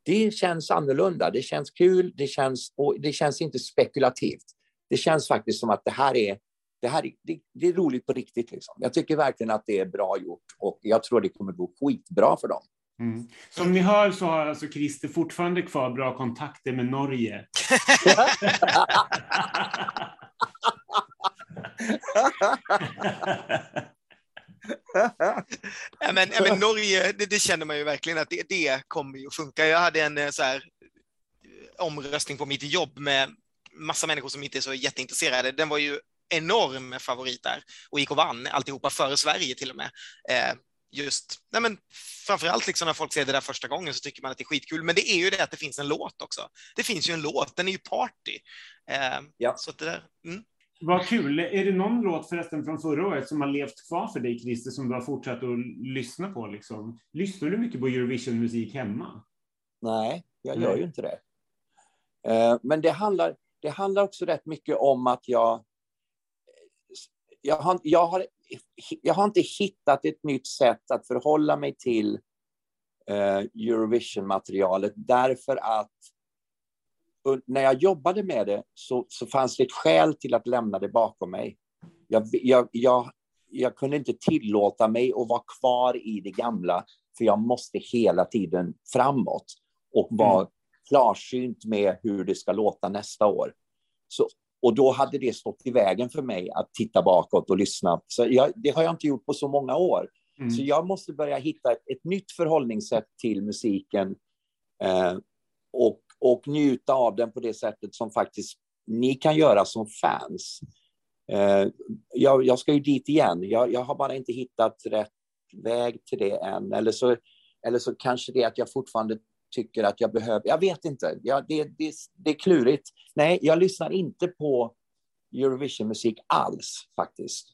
det känns annorlunda, det känns kul, det känns, och det känns inte spekulativt. Det känns faktiskt som att det här är, det här är, det, det är roligt på riktigt. Liksom. Jag tycker verkligen att det är bra gjort och jag tror det kommer gå skitbra för dem. Mm. Som ni hör så har alltså Christer fortfarande kvar bra kontakter med Norge. [laughs] [laughs] [laughs] Ja, men, ja, men Norge, det, det känner man ju verkligen att det, det kommer ju att funka. Jag hade en eh, så här, eh, omröstning på mitt jobb med massa människor som inte är så jätteintresserade. Den var ju enorm favorit där och gick och vann alltihopa före Sverige till och med. Eh, just, nej men framförallt liksom när folk ser det där första gången så tycker man att det är skitkul. Men det är ju det att det finns en låt också. Det finns ju en låt, den är ju party. Eh, Ja. Så det där, mm. Vad kul. Är det någon låt förresten från förra året som har levt kvar för dig, Christer, som du har fortsatt att lyssna på? Liksom? Lyssnar du mycket på Eurovision-musik hemma? Nej, jag Nej. gör ju inte det. Eh, Men det handlar, det handlar också rätt mycket om att jag... Jag har, jag, har, jag har inte hittat ett nytt sätt att förhålla mig till eh, Eurovision-materialet därför att och när jag jobbade med det så, så fanns det ett skäl till att lämna det bakom mig. Jag, jag, jag, jag kunde inte tillåta mig att vara kvar i det gamla, för jag måste hela tiden framåt och vara klarsynt med hur det ska låta nästa år. Så, och då hade det stått i vägen för mig att titta bakåt och lyssna. Så jag, det har jag inte gjort på så många år. Mm. Så jag måste börja hitta ett, ett nytt förhållningssätt till musiken eh, och, och njuta av den på det sättet som faktiskt ni kan göra som fans. Eh, jag, jag ska ju dit igen. Jag, jag har bara inte hittat rätt väg till det än. Eller så, eller så kanske det är att jag fortfarande tycker att jag behöver... Jag vet inte. Ja, det, det, det är klurigt. Nej, jag lyssnar inte på Eurovision-musik alls faktiskt.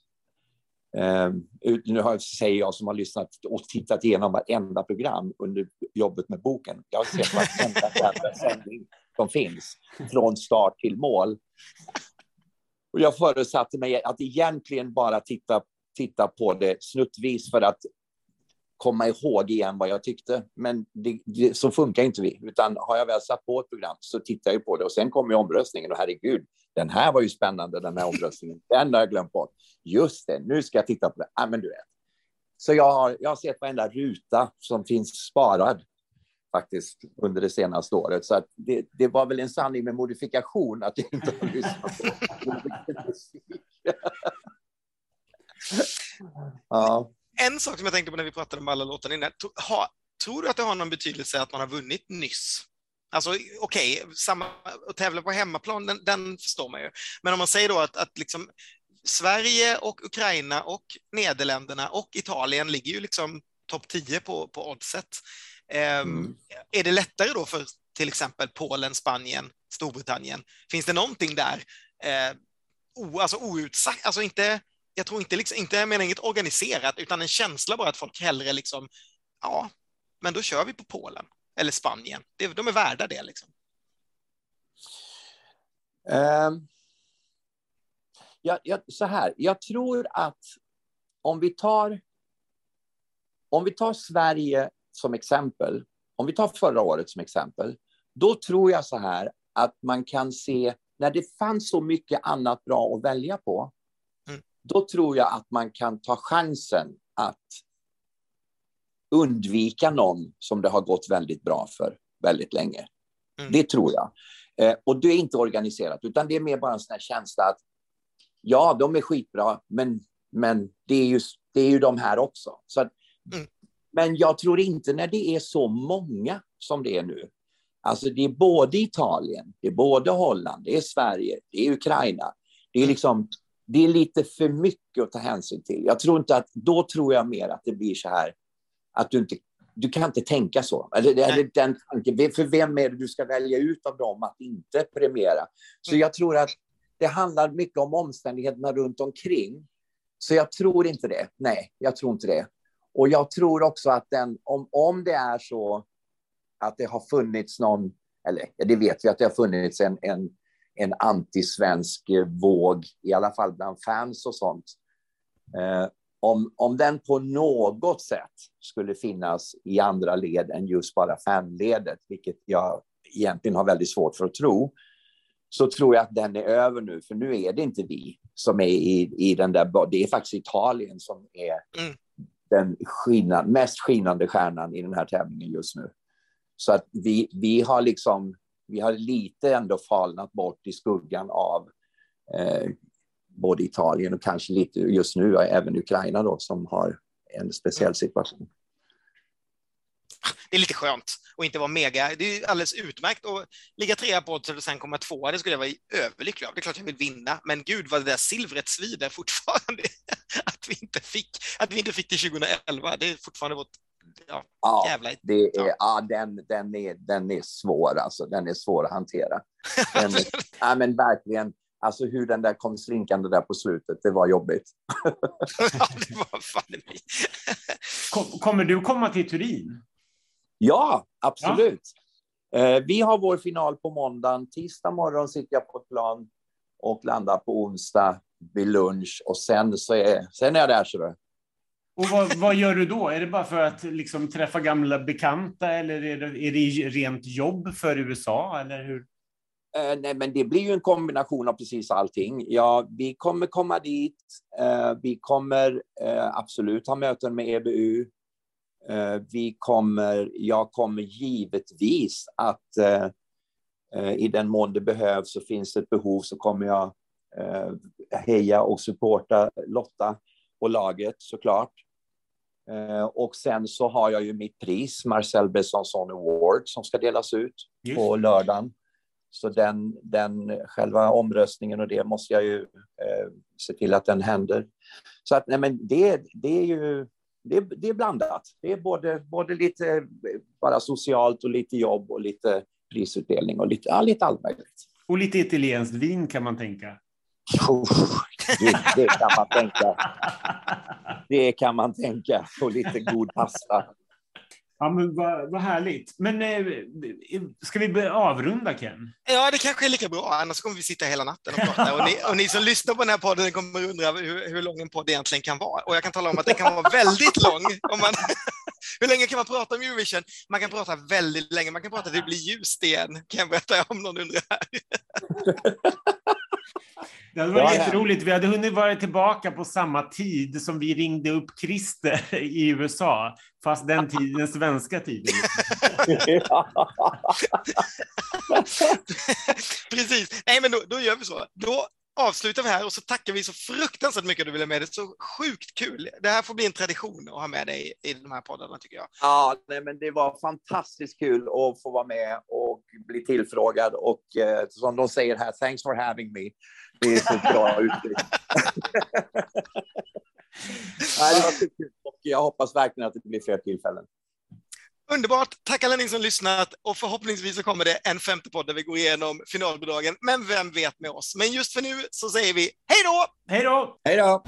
Ehm, nu har, säger jag som har lyssnat och tittat igenom varenda program under jobbet med boken. Jag har sett varenda [laughs] jävla sändning som finns, från start till mål. Och jag förutsatte mig att egentligen bara titta, titta på det snuttvis för att komma ihåg igen vad jag tyckte. Men det, det, så funkar inte vi. Utan har jag väl satt på ett program så tittar jag på det och sen kommer omröstningen och herregud, den här var ju spännande den här omröstningen. [laughs] Den har jag glömt bort. Just det, nu ska jag titta på det. Ah, men du vet. Så jag har, jag har sett varenda ruta som finns sparad faktiskt under det senaste året. Så det, det var väl en sanning med modifikation att jag inte har lyssnat på [laughs] ja. En sak som jag tänkte på när vi pratade om alla låtarna innan. Ha, tror du att det har någon betydelse att man har vunnit nyss? Alltså okej, samma att tävla på hemmaplan, den, den förstår man ju. Men om man säger då att, att liksom Sverige och Ukraina och Nederländerna och Italien ligger ju liksom topp 10 på, på oddset. Ehm, Mm. Är det lättare då för till exempel Polen, Spanien, Storbritannien? Finns det någonting där, eh, o, alltså outsagt, alltså inte, jag tror inte, liksom, inte, jag menar inget organiserat, utan en känsla bara att folk hellre liksom, ja, men då kör vi på Polen eller Spanien. Det, de är värda det liksom. Um, ja, ja, så här, jag tror att om vi tar om vi tar Sverige som exempel, om vi tar förra året som exempel, då tror jag så här att man kan se, när det fanns så mycket annat bra att välja på, Mm då tror jag att man kan ta chansen att undvika någon som det har gått väldigt bra för väldigt länge. Mm. Det tror jag. Eh, och det är inte organiserat, utan det är mer bara en sån här känsla att ja, de är skitbra, men, men det, är ju, det är ju de här också. Så att, Mm. Men jag tror inte när det är så många som det är nu. Alltså det är både Italien, det är både Holland, det är Sverige, det är Ukraina. Det är liksom, det är lite för mycket att ta hänsyn till. Jag tror inte att, då tror jag mer att det blir så här att du inte, du kan inte tänka så. Eller, eller den tanken, för vem är det du ska välja ut av dem att inte premiera? Så Mm. jag tror att det handlar mycket om omständigheterna runt omkring. Så jag tror inte det. Nej, jag tror inte det. Och jag tror också att den, om, om det är så att det har funnits någon, eller det vet vi att det har funnits en, en, en antisvensk våg, i alla fall bland fans och sånt. Eh, om, om den på något sätt skulle finnas i andra led än just bara fanledet, vilket jag egentligen har väldigt svårt för att tro, så tror jag att den är över nu, för nu är det inte vi som är i, i den där, det är faktiskt Italien som är Mm. den skinad, mest skinande stjärnan i den här tävlingen just nu. Så att vi, vi har liksom, vi har lite ändå falnat bort i skuggan av eh, både Italien och kanske lite just nu även Ukraina då som har en speciell situation. Det är lite skönt att inte vara mega. Det är alldeles utmärkt att ligga trea på oddset och sen komma tvåa. Det skulle jag vara överlycklig av. Det är klart jag vill vinna, men gud vad det där silvret svider fortfarande. [laughs] Att vi inte fick, att vi inte fick till 2011. Det är fortfarande vårt ja, Ja, jävla... det är, Ja. ja. den, den, är, den är svår alltså. Den är svår att hantera. [laughs] Den, ja, men verkligen. Alltså hur den där kom slinkande där på slutet, det var jobbigt. [laughs] ja, det var fan i mig. [laughs] Kom, kommer du komma till Turin? Ja, absolut. Eh, vi har vår final på måndagen. Tisdag morgon sitter jag på ett plan och landar på onsdag vid lunch och sen så är, sen är jag där. Så. Och vad, vad gör du då? Är det bara för att liksom, träffa gamla bekanta eller är det, är det rent jobb för USA? Eller hur? Eh, nej, men det blir ju en kombination av precis allting. Ja, vi kommer komma dit. Eh, vi kommer eh, absolut ha möten med EBU. Eh, vi kommer, jag kommer givetvis att eh, eh, i den mån det behövs och finns det ett behov så kommer jag heja och supporta Lotta och laget såklart. Eh, och sen så har jag ju mitt pris, Marcel Besançon Award, som ska delas ut Just. på lördagen. Så den, den själva omröstningen och det måste jag ju eh, se till att den händer. Så att nej, men det, det är ju det, det är blandat. Det är både, både lite eh, bara socialt och lite jobb och lite prisutdelning och lite, ja, lite allt möjligt. Och lite italienskt vin kan man tänka. Det, det kan man tänka. Det kan man tänka. Och lite god pasta. Ja, men vad, vad härligt. Men eh, ska vi börja avrunda, Ken? Ja, det kanske är lika bra, annars kommer vi sitta hela natten och prata. Och ni, och ni som lyssnar på den här podden kommer undra hur, hur lång en podd egentligen kan vara. Och jag kan tala om att den kan vara väldigt lång. Om man, [laughs] hur länge kan man prata om Eurovision? Man kan prata väldigt länge. Man kan prata till det blir ljust igen, kan jag berätta om någon undrar. [laughs] Det hade varit jätteroligt. Vi hade hunnit vara tillbaka på samma tid som vi ringde upp Christer i USA, fast den tiden, den svenska tiden. [laughs] [laughs] Precis. Nej, men då, då gör vi så. Då avslutar vi här och så tackar vi så fruktansvärt mycket att du ville med det. Så sjukt kul. Det här får bli en tradition att ha med dig i de här poddarna, tycker jag. Ja, nej, men det var fantastiskt kul att få vara med och bli tillfrågad. Och eh, som de säger här, thanks for having me. Det är så bra [laughs] uttryck. [laughs] Nej, det var så kul och jag hoppas verkligen att det blir fler tillfällen. Underbart! Tack alla ni som lyssnat och förhoppningsvis så kommer det en femte podd där vi går igenom finalbidragen. Men vem vet med oss? Men just för nu så säger vi hej då! Hej då! Hej då!